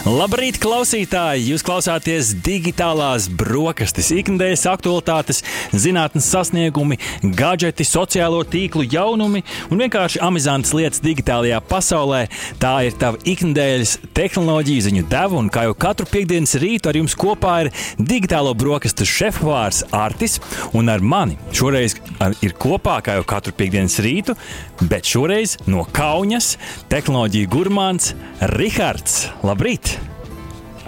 Labrīt, klausītāji! Jūs klausāties digitālās brokastis, ikdienas aktualitātes, zinātnes sasniegumi, gadgeti, sociālo tīklu jaunumi un vienkārši amizantas lietas digitālajā pasaulē. Tā ir tava ikdienas tehnoloģija ziņu deva, un kā jau katru piekdienas rītu ar jums kopā ir digitālo brokastu šefpavārs Artis, un ar mani šoreiz ir kopā, kā jau katru piekdienas rītu, bet šoreiz no Kaunas tehnoloģija gurmāns Rihards. Labrīt!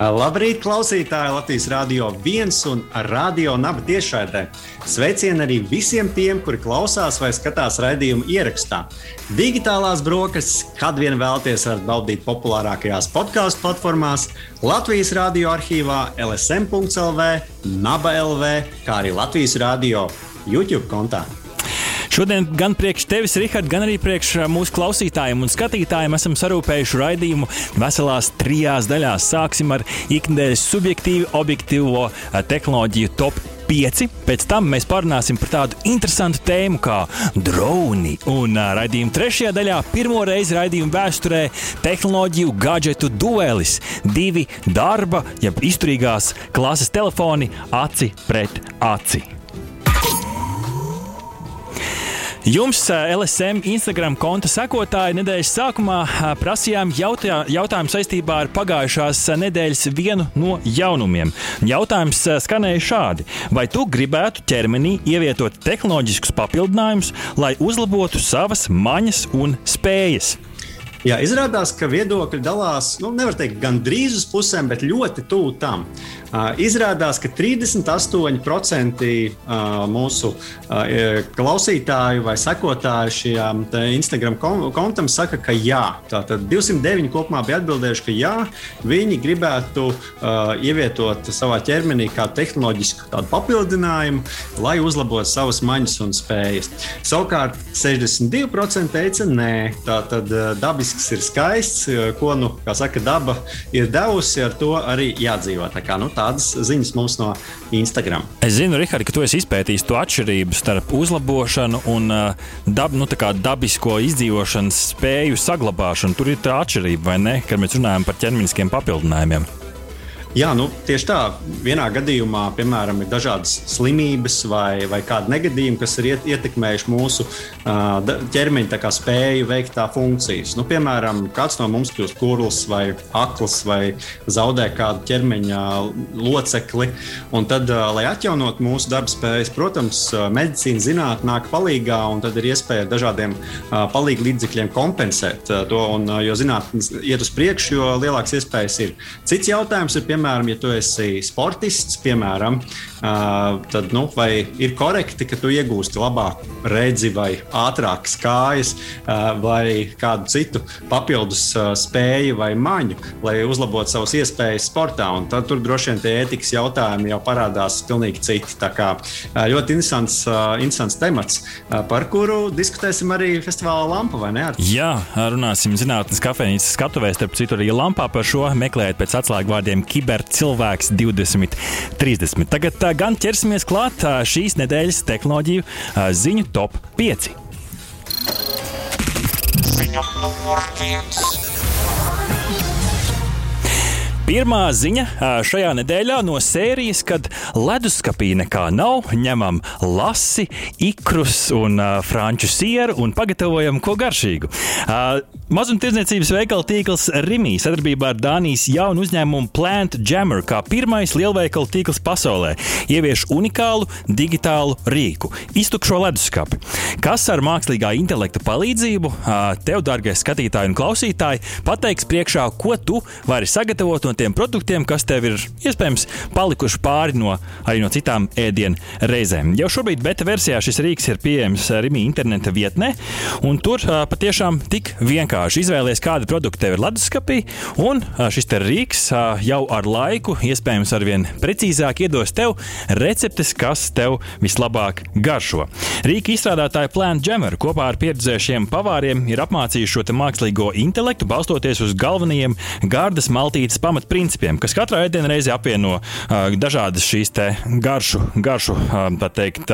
Labrīt, klausītāji! Latvijas Rādio 1 un Radio Naba tiešraidē. Sveicieni arī visiem tiem, kuri klausās vai skatās raidījumu ierakstā. Digitālās brokastis, kad vien vēlaties, varat baudīt populārākajās podkāstu platformās, Latvijas Rādio arhīvā, LSM.CLV, Naba LV, kā arī Latvijas Rādio YouTube kontā. Šodien gan priekš tevis, Rihard, gan arī priekš mūsu klausītājiem un skatītājiem esam sarūpējuši raidījumu veselās trijās daļās. Sāksim ar ikdienas subjektīvu, objektīvo tehnoloģiju top 5. Pēc tam mēs parunāsim par tādu interesantu tēmu kā droni. Un uh, raidījuma trešajā daļā pirmo reizi raidījuma vēsturē tehnoloģiju gadgetu duelis. Divi darba, jeb izturīgās klases telefoni aci pret aci. Jums, LSM Instagram konta sekotāji, nedēļas sākumā prasījām jautā, jautājumu saistībā ar pagājušās nedēļas vienu no jaunumiem. Jautājums skanēja šādi: Vai tu gribētu ķermenī ievietot tehnoloģiskus papildinājumus, lai uzlabotu savas maņas un spējas? Jā, izrādās, ka viedokļi dalās, nu, nevar teikt, gan drīz uz pusēm, bet ļoti tuvu tam. Uh, izrādās, ka 38% uh, mūsu uh, klausītāju vai sekotāju šajam Instagram kontam saka, ka jā. Tātad 209 kopumā bija atbildējuši, ka jā, viņi gribētu ievietot savā ķermenī kā tehnoloģisku papildinājumu, lai uzlabotu savas maņas un spējas. Savukārt 62% teica nē, tātad dabisks ir skaists, ko nu, saka, daba ir devusi, ar to arī jādzīvot. Tā kā, nu, tādas ziņas mums no Instagram. Es zinu, Rihard, ka tu esi izpētījis to atšķirību starp uzlabošanu un uh, dab, nu, dabisko izdzīvošanas spēju saglabāšanu. Tur ir tā atšķirība, vai ne, kad mēs runājam par ķermeniskiem papildinājumiem. Jā, nu, tieši tā. Vienā gadījumā, piemēram, ir dažādas slimības vai, vai kādi negadījumi, kas ir ietekmējuši mūsu uh, ķermeņa spēju veikt tā funkcijas. Nu, piemēram, kāds no mums kļūst kurls vai akls vai zaudē kādu ķermeņa locekli. Un tad, uh, lai atjaunotu mūsu darba spējas, protams, medicīna zinātnē nāk palīdzīgā, un tad ir iespēja ar dažādiem uh, palīdzības līdzekļiem kompensēt uh, to. Un, uh, jo zinātnē iet uz priekšu, jo lielākas iespējas ir. Cits jautājums ir, piemēram, piemēram, ja tu esi sportists, piemēram, tad nu, vai ir korekti, ka tu iegūsti labāku redzi vai ātrākas kājas vai kādu citu papildus spēju vai maņu, lai uzlabotu savas iespējas sportā. Un tad tur droši vien tie ētikas jautājumi jau parādās pilnīgi citi. Tā kā ļoti interesants, interesants temats, par kuru diskutēsim arī festivālā Lampa, vai ne? Jā, runāsim zinātnes kafejnīcas skatuvēs, starp citu arī Lampā par šo meklējiet pēc atslēgvārdiem kiber kibercilvēks 2030. Tagad tā, gan ķersimies klāt šīs nedēļas tehnoloģiju ziņu top 5. Ziņa numur 1. Pirmā ziņa šajā nedēļā no sērijas, kad leduskapī nekā nav, ņemam lasi, ikrus un uh, franču sieru un pagatavojam ko garšīgu. Uh, Mazumtirdzniecības veikala tīkls Rimī sadarbībā ar Dānijas jaunu uzņēmumu Plant Jammer kā pirmais lielveikalu tīkls pasaulē ievieš unikālu digitālu rīku - iztukšo leduskapi, kas ar mākslīgā intelekta palīdzību tev, dārgais skatītāji un klausītāji, pateiks priekšā, ko tu vari sagatavot no tiem produktiem, kas tev ir iespējams palikuši pāri no, arī no citām ēdienu reizēm. Jau šobrīd beta versijā šis rīks ir pieejams Rimī interneta vietnē, un tur patiešām tik vienkārši izvēlies, kāda produkta tev ir leduskapī, un šis rīks jau ar laiku, iespējams, arvien precīzāk iedos tev receptes, kas tev vislabāk garšo. Rīka izstrādātāja Plant Jammer kopā ar pieredzējušiem pavāriem ir apmācījuši šo mākslīgo intelektu, balstoties uz galvenajiem gardas maltītes pamatprincipiem, kas katrā ēdienreizē apvieno uh, dažādas šīs garšu, garšu teikt,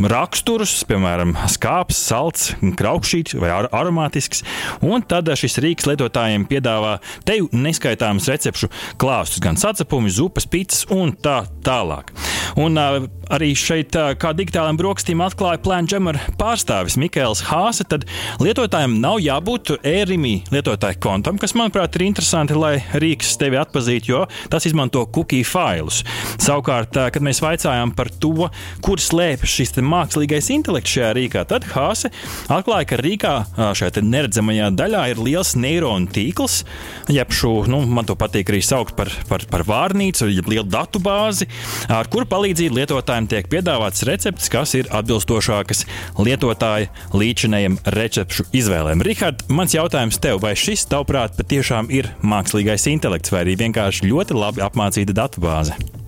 raksturus, piemēram, skāps, salds, kraukšķīts vai ar aromātisks. Un tad šis rīks lietotājiem piedāvā teju neskaitāmus recepšu klāstus, gan sacepumi, zupas, pīcis un tā tālāk. Un arī šeit, kā digitālajiem brokastīm atklāja Plānģemera pārstāvis Mikls Hāse, tad lietotājiem nav jābūt e-rīmī lietotāju kontam, kas, manuprāt, ir interesanti, lai rīks tevi atpazītu, jo tas izmanto cookie failus. Savukārt, uh, kad mēs vaicājām par to, kur slēpjas šis mākslīgais intelekts šajā rīkā, tad Hāse atklāja, ka rīkā šajā neredzamajā daļā ir liels neironu tīkls, jeb šo, nu, man to patīk arī saukt par, par, par vārnīcu, jeb lielu datu bāzi, ar kuru palīdzību lietotājiem tiek piedāvāts recepts, kas ir atbilstošākas lietotāja līdzinējiem recepšu izvēlēm. Rihard, mans jautājums tev, vai šis, tavuprāt, patiešām ir mākslīgais intelekts vai arī vienkārši ļoti labi apmācīta datubāze?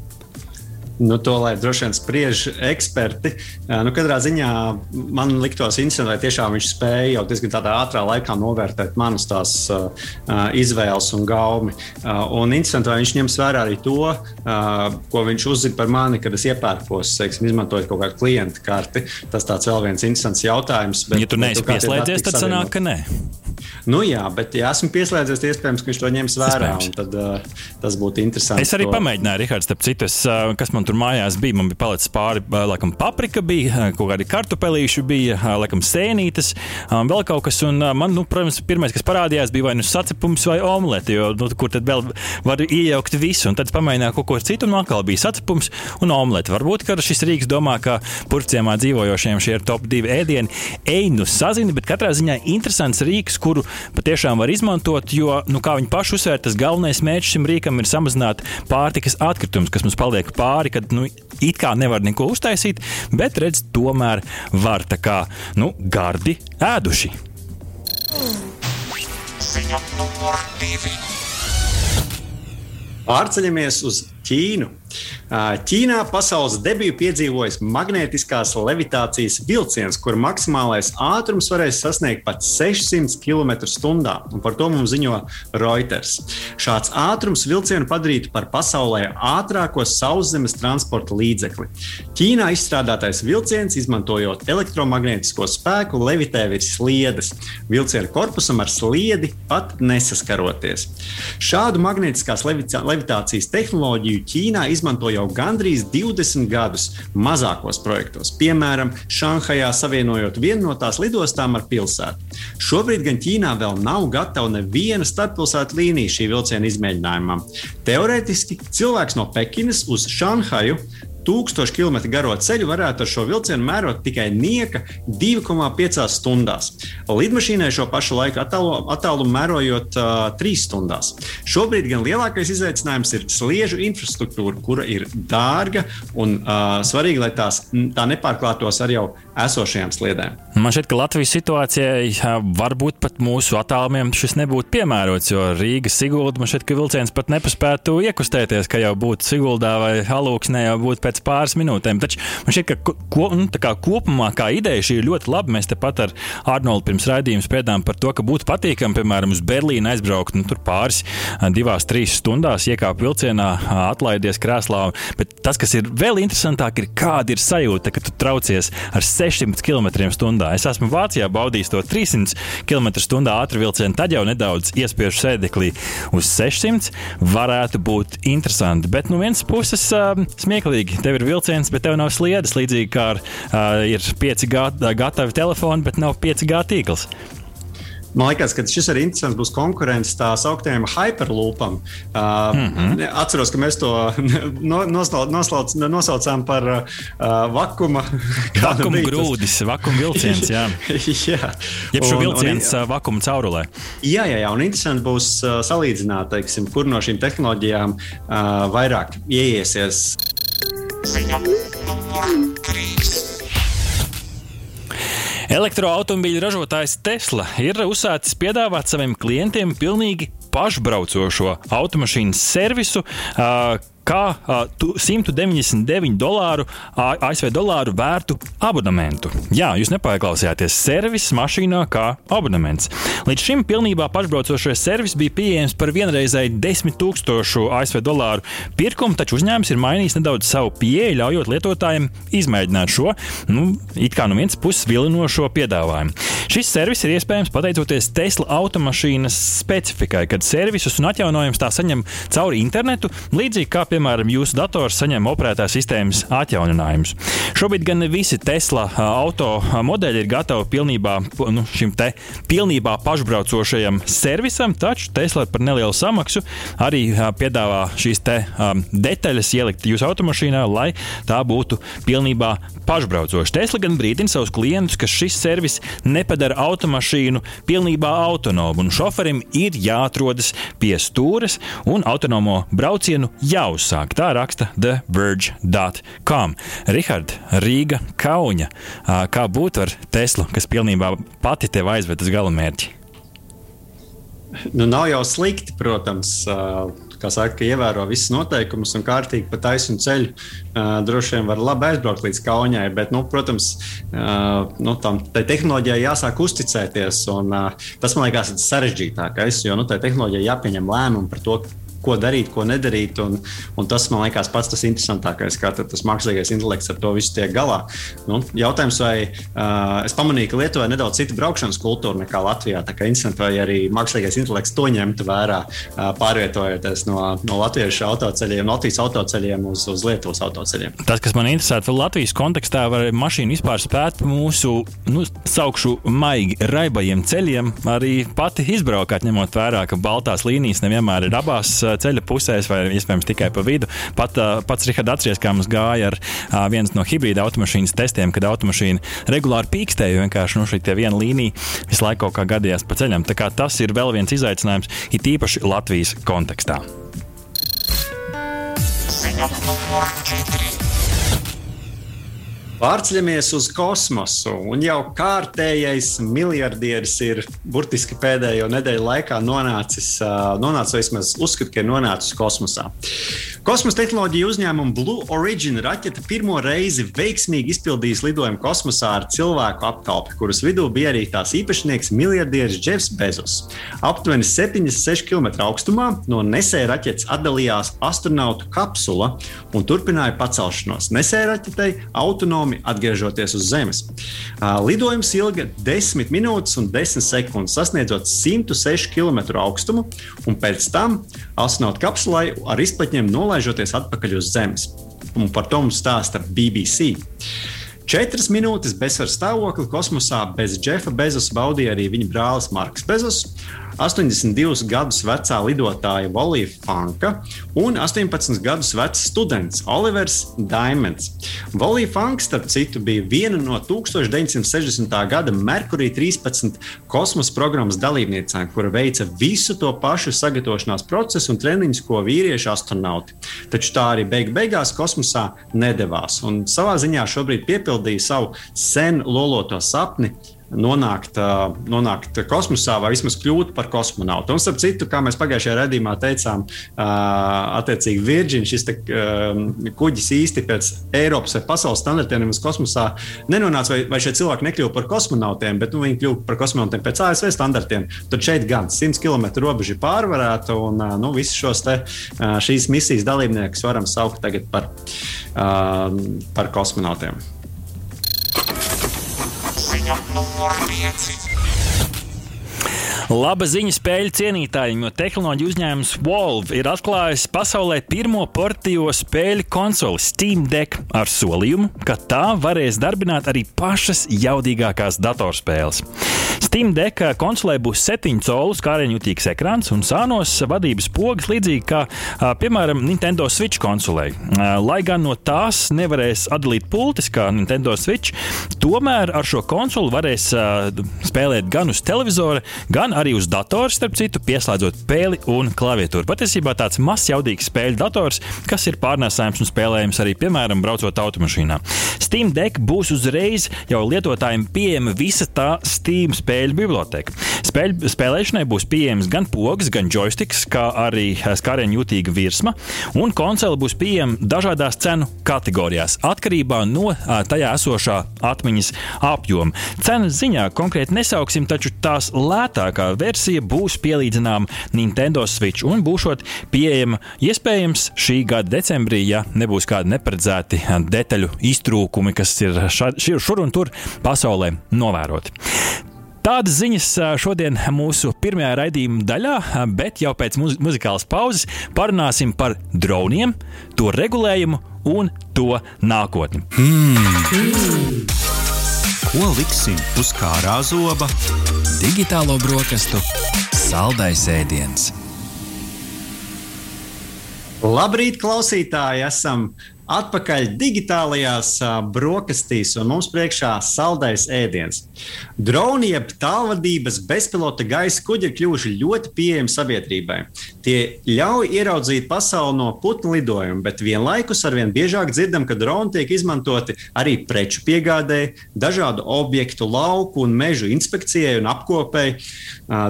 Nu, to lai droši vien spriež eksperti. Nu, katrā ziņā man liktos interesanti, vai tiešām viņš spēja jau diezgan tādā ātrā laikā novērtēt manas tās uh, izvēles un gaumi. Uh, un interesanti, vai viņš ņems vērā arī to, uh, ko viņš uzzina par mani, kad es iepērkos, teiksim, izmantojot kaut kādu klientu karti. Tas tāds vēl viens interesants jautājums. Bet, ja tu neesi pieslēdzies, tad sanāk, ka nē. Nu, jā, bet, ja esmu pieslēdzies, iespējams, ka viņš to ņems vērā. Tad, uh, tas būtu interesanti. Es arī to... pamēģināju, Rihards, starp citu, es, uh, kas man tur mājās bija. Man bija palicis pāri, uh, laikam, paprika, bija kaut kādi kartupelīši, bija uh, laikam sēnītes, um, vēl kaut kas. Un, man, nu, protams, pirmais, kas parādījās, bija vai nu sacepums vai omelete, jo nu, kur tad vēl var iejaukt visu. Un tad pamēģināju kaut ko citu, un atkal bija sacepums un omelete. Varbūt šis rīks domā, ka purcēmā dzīvojošiem šie ir top divi ēdieni. Ej, nu sazini, bet katrā ziņā interesants rīks, kuru patiešām var izmantot, jo, nu, kā viņi paši uzsver, tas galvenais mērķis šim rīkam ir samazināt pārtikas atkritumus, kas mums paliek pāri, kad nu, it kā nevar neko uztaisīt, bet redz, tomēr var tā kā nu, gardi ēduši. Pārceļamies uz Ķīnu. Ķīnā pasaules debiju piedzīvojis magnētiskās levitācijas vilciens, kur maksimālais ātrums varēs sasniegt pat 600 km/h. Par to mums ziņo Reuters. Šāds ātrums vilcienu padarītu par pasaulē ātrāko sauszemes transporta līdzekli. Ķīnā izstrādātais vilciens, izmantojot elektromagnētisko spēku, levitē virs sliedes, vilciena korpusam ar sliedi pat nesaskaroties. Šādu magnētiskās levitācijas tehnoloģiju Ķīnā izmantoja jau gandrīz 20 gadus mazākos projektos, piemēram, Šanhajā savienojot vienu no tās lidostām ar pilsētu. Šobrīd gan Ķīnā vēl nav gatava neviena starppilsētu līnija šī vilciena izmēģinājumam. Teorētiski cilvēks no Pekinas uz Šanhaju 1000 km garo ceļu varētu ar šo vilcienu mērot tikai nieka 2,5 stundās. Lidmašīnai šo pašu laiku attālumu attālu mērojot uh, 3 stundās. Šobrīd gan lielākais izaicinājums ir sliežu infrastruktūra, kura ir dārga un uh, svarīga, lai tās tā nepārklātos ar jau esošajām sliedēm. Man šķiet, ka Latvijas situācijai varbūt pat mūsu attālumiem šis nebūtu piemērots, jo Rīgas Sigulda man šķiet, ka vilciens pat nepaspētu iekustēties, ka jau būtu Siguldā vai Halūksnē jau būtu pēc pāris minūtēm. Taču man šķiet, ka ko, nu, kā kopumā kā ideja šī ir ļoti laba. Mēs tepat ar Arnoldu pirms raidījuma spriedām par to, ka būtu patīkami, piemēram, uz Berlīnu aizbraukt nu, pāris, divās, trīs stundās, iekāpt vilcienā, atlaidies krēslā. Bet tas, kas ir vēl interesantāk, ir kāda ir sajūta, ka tu traucies ar 600 km/h. Es esmu Vācijā baudījis to 300 km/h ātru vilcienu, tad jau nedaudz iespiežu sēdeklī uz 600. Varētu būt interesanti. Bet no vienas puses uh, smieklīgi, tev ir vilciens, bet tev nav sliedes. Līdzīgi kā ar, uh, ir 5G gatavi telefoni, bet nav 5G tīkls. Man liekas, ka šis arī interesants būs konkurence tā sauktējiem hyperloopam. Uh, mm -hmm. Atceros, ka mēs to noslauc, noslauc, nosaucām par uh, vakuma, vakuma grūdis, vakuma vilciens. Jā, jā. Jeb šo vilciens un, vakuma caurulē. Jā, jā, jā, un interesanti būs uh, salīdzināt, teiksim, kur no šīm tehnoloģijām uh, vairāk Elektroautomobīļu ražotājs Tesla ir uzsācis piedāvāt saviem klientiem pilnīgi pašbraucošo automašīnas servisu. Kā uh, 199 dolāru, ASV dolāru vērtu abonementu. Jā, jūs nepārklausījāties, servis mašīnā kā abonements. Līdz šim pilnībā pašbraucošais servis bija pieejams par vienreizēju 10 000 ASV dolāru pirkumu, taču uzņēmums ir mainījis nedaudz savu pieeju, ļaujot lietotājiem izmēģināt šo, nu, it kā no vienas puses vilinošo piedāvājumu. Šis servis ir iespējams pateicoties Tesla automašīnas specifikai, kad servisus un atjaunojumus tā saņem cauri internetu, līdzīgi kā pie piemēram, jūsu dators saņem operētās sistēmas atjauninājumus. Šobrīd gan ne visi Tesla auto modeļi ir gatavi pilnībā, nu, šim te pilnībā pašbraucošajam servisam, taču Tesla par nelielu samaksu arī piedāvā šīs te um, detaļas ielikt jūsu automašīnā, lai tā būtu pilnībā pašbraucoša. Tesla gan brīdina savus klientus, ka šis servis nepadara automašīnu pilnībā autonomu, un šoferim ir jāatrodas pie stūres un autonomo braucienu jāuzsākt uzsākt. Tā raksta TheVerge.com. Rihards, Rīga, Kauņa. Kā būtu ar Teslu, kas pilnībā pati tev aizved uz galamērķi? Nu, nav jau slikti, protams. Kā saka, ievēro visus noteikumus un kārtīgi pa taisnu ceļu. Droši vien var labi aizbraukt līdz Kaunijai, bet, nu, protams, nu, tam tehnoloģijai jāsāk uzticēties. Un, tas man liekas sarežģītākais, jo nu, tai tehnoloģijai jāpieņem lēmumu par to, ko darīt, ko nedarīt. Un, un tas man liekas pats tas interesantākais, kā tas mākslīgais intelekts ar to visu tiek galā. Nu, jautājums, vai uh, es pamanīju, ka Lietuvā ir nedaudz cita braukšanas kultūra nekā Latvijā. Tā kā interesanti, vai arī mākslīgais intelekts to ņemtu vērā, uh, pārvietojoties no, no latviešu autoceļiem, Latvijas autoceļiem uz, uz Lietuvas autoceļiem. Tas, kas man interesē, ir Latvijas kontekstā, vai mašīna vispār spēt pa mūsu, nu, saukšu maigi raibajiem ceļiem arī pati izbraukāt, ņemot vērā, ka baltās līnijas nevienmēr ir abās ceļa pusēs, vai iespējams tikai pa vidu. Pat, pats Rihards atceries, kā mums gāja ar viens no hibrīda automašīnas testiem, kad automašīna regulāri pīkstēja, vienkārši nu, šī viena līnija visu laiku kaut kā gadījās pa ceļam. Tas ir vēl viens izaicinājums, it īpaši Latvijas kontekstā. Ziņa numur 4. Pārceļamies uz kosmosu, un jau kārtējais miljardieris ir burtiski pēdējo nedēļu laikā nonācis, nonācis vismaz uzskatu, ka ir nonācis kosmosā. Kosmosa tehnoloģija uzņēmuma Blue Origin raķete pirmo reizi veiksmīgi izpildījis lidojumu kosmosā ar cilvēku apkalpi, kuras vidū bija arī tās īpašnieks miljardieris Jeffs Bezos. Aptuveni 76 km augstumā no nesēja raķetes atdalījās astronautu kapsula un turpināja pacelšanos. Nesēja raķetei autonomi atgriežoties uz Zemes. Lidojums ilga 10 minūtes un 10 sekundes, sasniedzot 106 km augstumu, un pēc tam astronautu kapsulai ar izplatņiem nolaižot nolaižoties atpakaļ uz Zemes. Un par to mums stāsta BBC. Četras minūtes bezsvaru stāvokli kosmosā bez Džefa Bezosa baudīja arī viņa brālis Marks Bezos. 82 gadus vecā lidotāja Volija Fanka un 18 gadus vecs students Olivers Diamonds. Volija Fanka, starp citu, bija viena no 1960. gada Merkurija 13 kosmosa programmas dalībniecēm, kura veica visu to pašu sagatavošanās procesu un treniņus, ko vīrieši astronauti. Taču tā arī beig beigās kosmosā nedavās un savā ziņā šobrīd piepildīja savu sen loloto sapni nonākt, nonākt kosmosā vai vismaz kļūt par kosmonautu. Un, starp citu, kā mēs pagājušajā redzējumā teicām, attiecīgi Virģīna šis te, kuģis īsti pēc Eiropas vai pasaules standartiem uz kosmosā nenonāca, vai, vai šie cilvēki nekļuva par kosmonautiem, bet nu, viņi kļuva par kosmonautiem pēc ASV standartiem. Tad šeit gan 100 km robeža ir pārvarēta, un nu, visus šos te, šīs misijas dalībniekus varam saukt par, par kosmonautiem. Mňam, mňam, mňam, Laba ziņa spēļu cienītājiem, jo tehnoloģiju uzņēmums Valve ir atklājis pasaulē pirmo portīvo spēļu konsoli Steam Deck ar solījumu, ka tā varēs darbināt arī pašas jaudīgākās datorspēles. Steam Deck konsolē būs 7 colu skārienjutīgs ekrāns un sānos vadības pogas, līdzīgi kā, piemēram, Nintendo Switch konsolē. Lai gan no tās nevarēs atdalīt pultis kā Nintendo Switch, tomēr ar šo konsoli varēs spēlēt gan uz televizora, gan arī uz datora, starp citu, pieslēdzot pēli un klaviatūru. Patiesībā tāds mazs jaudīgs spēļu dators, kas ir pārnēsājams un spēlējams arī, piemēram, braucot automašīnā. Steam Deck būs uzreiz jau lietotājiem pieejama visa tā Steam spēļu biblioteka. Spēļu, spēlēšanai būs pieejams gan pogas, gan joysticks, kā arī skārienu jūtīga virsma, un konsole būs pieejama dažādās cenu kategorijās atkarībā no tajā esošā atmiņas apjoma. Cenas ziņā konkrēti nesauksim, taču tās lētākā versija būs pielīdzināma Nintendo Switch un būšot pieejama iespējams šī gada decembrī, ja nebūs kādi neparedzēti detaļu iztrūkumi, kas ir šur un tur pasaulē novēroti. Tādas ziņas šodien mūsu pirmajā raidījuma daļā, bet jau pēc muz muzikālas pauzes parunāsim par droniem, to regulējumu un to nākotni. Mm. Ko liksim uz kārā zoba? Digitālo brokastu saldais ēdiens. Labrīt, klausītāji! Esam Atpakaļ digitālajās brokastīs, un mums priekšā saldais ēdiens. Droni, jeb tālvadības bezpilota gaisa kuģi ir kļuvuši ļoti pieejami sabiedrībai. Tie ļauj ieraudzīt pasauli no putnu lidojuma, bet vienlaikus arvien biežāk dzirdam, ka droni tiek izmantoti arī preču piegādēji, dažādu objektu, lauku un mežu inspekcijai un apkopēji,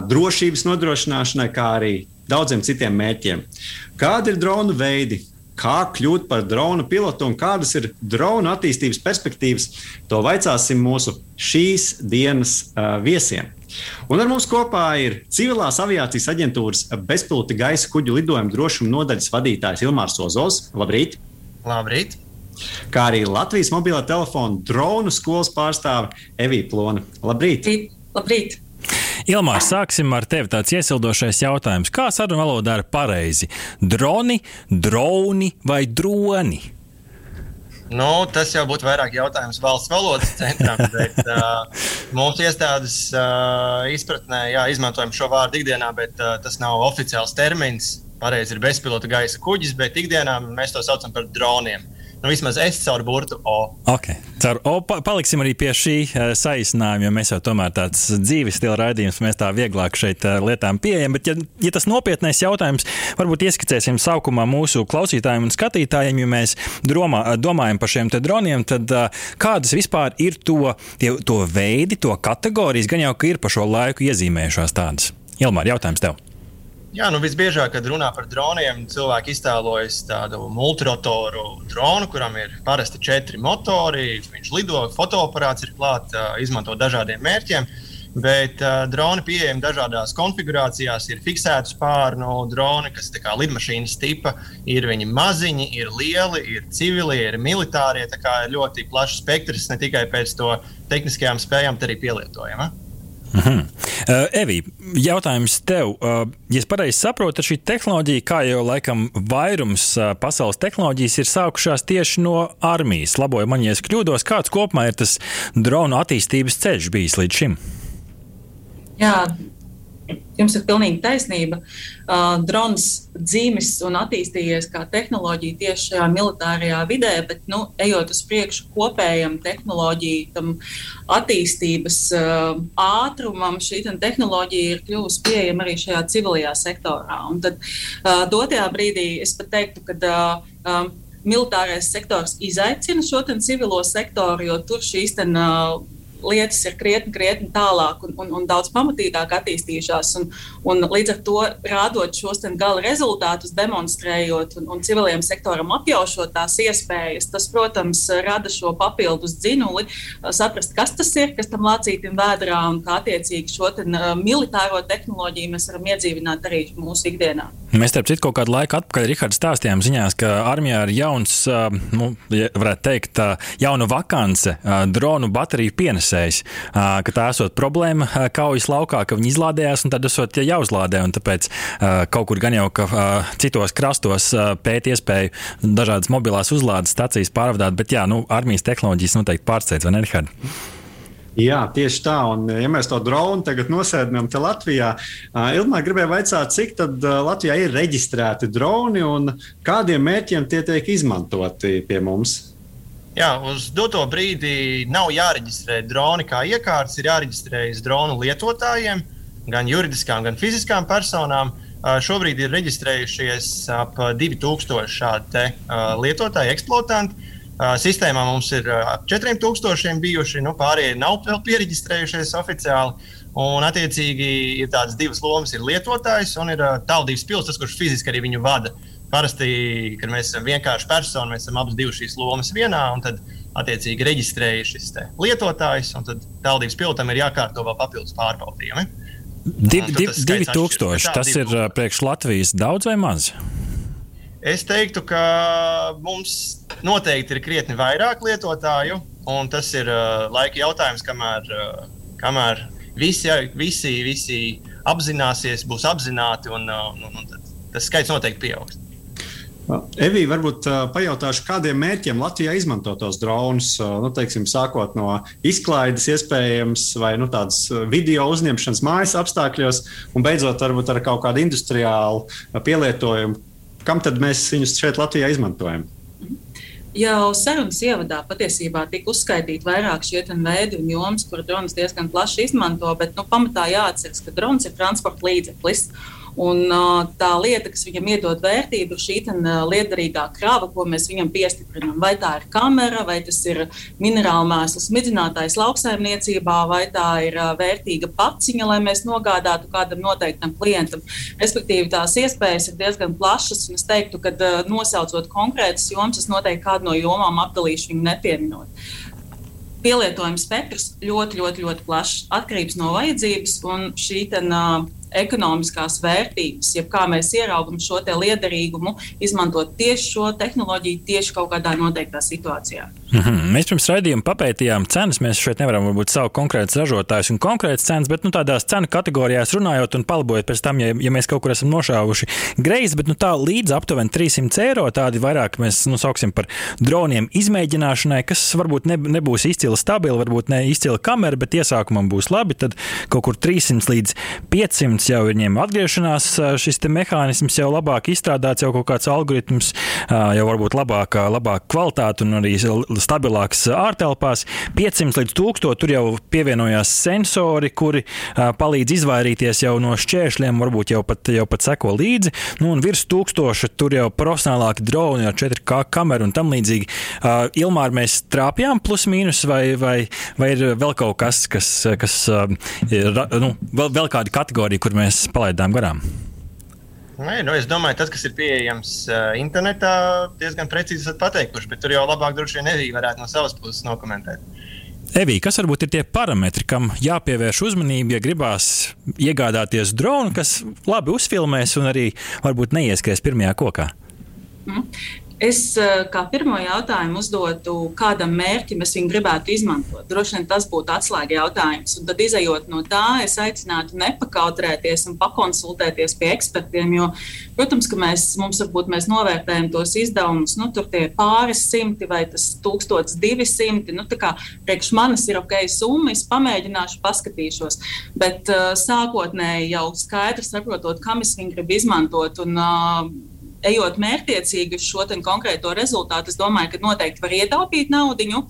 drošības nodrošināšanai, kā arī daudziem citiem mērķiem. Kādi ir dronu veidi? Kā kļūt par drona pilotu un kādas ir drona attīstības perspektīvas, to vaicāsim mūsu šīs dienas uh, viesiem. Un ar mums kopā ir Civilās aviācijas aģentūras bezpilota gaisa kuģu lidojuma drošuma nodaļas vadītājs Ilmārs Ozols. Labrīt! Labrīt! Kā arī Latvijas mobilā telefona dronu skolas pārstāve Evija Plona. Labrīt! Labrīt! Ilmār, sāksim ar tevi tāds iesildošais jautājums. Kā sarunu valodā ir pareizi? Droni, droni vai droni? Nu, tas jau būtu vairāk jautājums valsts valodas centram, bet uh, mūsu iestādes uh, izpratnē jā, izmantojam šo vārdu ikdienā, bet uh, tas nav oficiāls termins. Pareizi ir bezpilota gaisa kuģis, bet ikdienā mēs to saucam par droniem. Nu, vismaz es caur burtu O. Okay. Caur O pa paliksim arī pie šī uh, saīsinājuma, jo mēs jau tomēr tāds dzīves stila raidījums, mēs tā vieglāk šeit uh, lietām pieejam. Bet, ja, ja tas nopietnais jautājums, varbūt ieskicēsim sākumā mūsu klausītājiem un skatītājiem, jo mēs domā, domājam par šiem droniem, tad uh, kādas vispār ir to, tie, to veidi, to kategorijas, gan jau ka ir pa šo laiku iezīmējušās tādas. Ilmār, jautājums tev! Jā, nu visbiežāk, kad runā par droniem, cilvēki iztēlojas tādu multirotoru dronu, kuram ir parasti četri motori. Viņš lido, fotoaparāts ir klāts, izmanto dažādiem mērķiem. Bet uh, droni pieejami dažādās konfigurācijās. Ir fiksēti spārnu droni, kas ir lidmašīnas tipa. Ir viņi maziņi, ir lieli, ir civili, ir militārie. Tā kā ir ļoti plašs spektrs ne tikai pēc to tehniskajām spējām, bet arī pielietojama. Mm uh, Evī, jautājums tev. Uh, ja es pareizi saprotu, šī tehnoloģija, kā jau laikam vairums uh, pasaules tehnoloģijas, ir sākušās tieši no armijas. Laboju man, ja es kļūdos, kāds kopumā ir tas dronu attīstības ceļš bijis līdz šim? Jā, Jums ir pilnīgi taisnība. Uh, drons dzimis un attīstījies kā tehnoloģija tieši šajā militārajā vidē, bet, nu, ejot uz priekšu kopējam tehnoloģiju, attīstības uh, ātrumam, šī tehnoloģija ir kļuvusi pieejama arī šajā civilajā sektorā. Un tad uh, dotajā brīdī es pat teiktu, ka. Uh, um, Militārais sektors izaicina šo civilo sektoru, jo tur šīs ten, uh, lietas ir krietni, krietni tālāk un, un, un daudz pamatīgāk attīstījušās. Un, un līdz ar to rādot šos gala rezultātus, demonstrējot un, un civiliem sektoram apjaušot tās iespējas, tas, protams, rada šo papildus dzinuli, saprast, kas tas ir, kas tam lācītam vēdrā un kā attiecīgi šo te, militāro tehnoloģiju mēs varam iedzīvināt arī mūsu ikdienā. Mēs, starp citu, kaut kādu laiku atpakaļ Rihards stāstījām ziņās, ka armijā ir jauns, nu, varētu teikt, jauna vakance dronu bateriju pienesējs, ka tā esot problēma kaujas laukā, ka viņi izlādējās un tad esot jāuzlādē, tāpēc kaut kur gan jau, ka citos krastos pēt iespēju dažādas mobilās uzlādes stacijas pārvadāt, bet jā, nu, armijas tehnoloģijas noteikti pārsteidz, vai ne, Rihards? Jā, tieši tā. Un, ja mēs to dronu tagad nosēdinām te Latvijā, Ilmā gribēja jautāt, cik tad Latvijā ir reģistrēti droni un kādiem mērķiem tie tiek izmantoti pie mums? Jā, uz doto brīdi nav jāreģistrē droni kā iekārtas, ir jāreģistrējas dronu lietotājiem. gan juridiskām, gan fiziskām personām. Uh, šobrīd ir reģistrējušies ap 2000 šādu uh, lietotāju, eksploatantu. Uh, sistēmā mums ir ap 4000 bijuši, nu, pārējie nav vēl pieregistrējušies oficiāli. Un, attiecīgi, ir tādas divas lomas. Ir lietotājs un ir uh, tālrunis pils, tas, kurš fiziski arī viņu vada. Parasti, kad mēs esam vienkārši persona, mēs esam abas šīs lomas vienā, un tad, attiecīgi, reģistrējas šis lietotājs, un tad tālrunis piltam ir jākārto vēl papildus pārbaudījumi. Div, div, divi tūkstoši. Tas ir priekš Latvijas daudz vai maz? Es teiktu, ka mums noteikti ir krietni vairāk lietotāju, un tas ir uh, laika jautājums, kamēr, uh, kamēr visi, visi, visi apzināsies, būs apzināti, un, uh, un, un tas skaits noteikti pieaugs. Evī, varbūt uh, pajautāšu, kādiem mērķiem Latvijā izmanto tos dronus, uh, nu, teiksim, sākot no izklaides, iespējams, vai nu, tādas video uzņemšanas mājas apstākļos, un beidzot varbūt ar kaut kādu industriālu pielietojumu kam tad mēs viņus šeit Latvijā izmantojam? Jau sarunas ievadā patiesībā tika uzskaitīti vairāk šie veidi un jomas, kur dronas diezgan plaši izmanto, bet nu, pamatā jāatcerās, ka drons ir transporta līdzeklis. Un, tā lieta, kas viņam iedod vērtību, ir šī liederīgā krāva, ko mēs viņam piestiprinām. Vai tā ir kamera, vai tas ir minerāla mēsls smidzinātājs lauksaimniecībā, vai tā ir vērtīga paciņa, lai mēs nogādātu kādam noteiktam klientam. Respektīvi, tās iespējas ir diezgan plašas, un es teiktu, ka nosaucot konkrētas jomas, es noteikti kādu no jomām apdalīšu viņu nepieminot pielietojuma spektrs ļoti, ļoti, ļoti plašs. Atkarīgs no vajadzības un šī ten, uh, ekonomiskās vērtības, jeb kā mēs ieraugam šo liederīgumu, izmantot tieši šo tehnoloģiju tieši kaut kādā noteiktā situācijā. Mm -hmm. Mēs pirms raidījuma papētījām cenas. Mēs šeit nevaram varbūt saukt konkrētus ražotājus un konkrētas cenas, bet nu, tādās cenu kategorijās runājot un palabojot pēc tam, ja, ja mēs kaut kur esam nošāvuši greizi, bet nu, tā līdz aptuveni 300 eiro tādi vairāk mēs nu, sauksim par droniem izmēģināšanai, kas varbūt ne, nebūs izcila stabila, varbūt ne izcila kamera, bet iesākumam būs labi. Tad kaut kur 300 līdz 500 jau viņiem atgriešanās, šis mehānisms jau labāk izstrādāts, jau kaut kāds algoritms, jau varbūt labāka, labāka kvalitāte un arī stabilāks ārtelpās. 500 līdz 1000 tur jau pievienojās sensori, kuri palīdz izvairīties jau no šķēršļiem, varbūt jau pat, jau pat seko līdzi. Nu, un virs 1000 tur jau profesionālāki droni ar 4K kameru un tam līdzīgi. Ilmār mēs trāpījām plus mīnus vai, vai, vai ir vēl kaut kas, kas, kas ir, nu, vēl, vēl kāda kategorija, kur mēs palaidām garām? Nē, nu, es domāju, tas, kas ir pieejams uh, internetā, diezgan precīzi esat pateikuši, bet tur jau labāk droši vien Evija varētu no savas puses nokomentēt. Evī, kas varbūt ir tie parametri, kam jāpievērš uzmanība, ja gribās iegādāties dronu, kas labi uzfilmēs un arī varbūt neieskries pirmajā kokā? Mm. Es eh, kā pirmo jautājumu uzdotu, kādam mērķim es viņu gribētu izmantot. Droši vien tas būtu atslēga jautājums. Un tad, izējot no tā, es aicinātu nepakautrēties un pakonsultēties pie ekspertiem. Jo, protams, ka mēs, mums varbūt mēs novērtējam tos izdevumus, nu, tur tie pāris simti vai tas 1200. Nu, kā, priekš manis ir ok, summa, es pamēģināšu, paskatīšos. Bet uh, sākotnēji jau skaidri saprotot, kam es viņu gribu izmantot. Un, uh, ejot mērķiecīgi uz šo konkrēto rezultātu, es domāju, ka noteikti var ietaupīt naudu.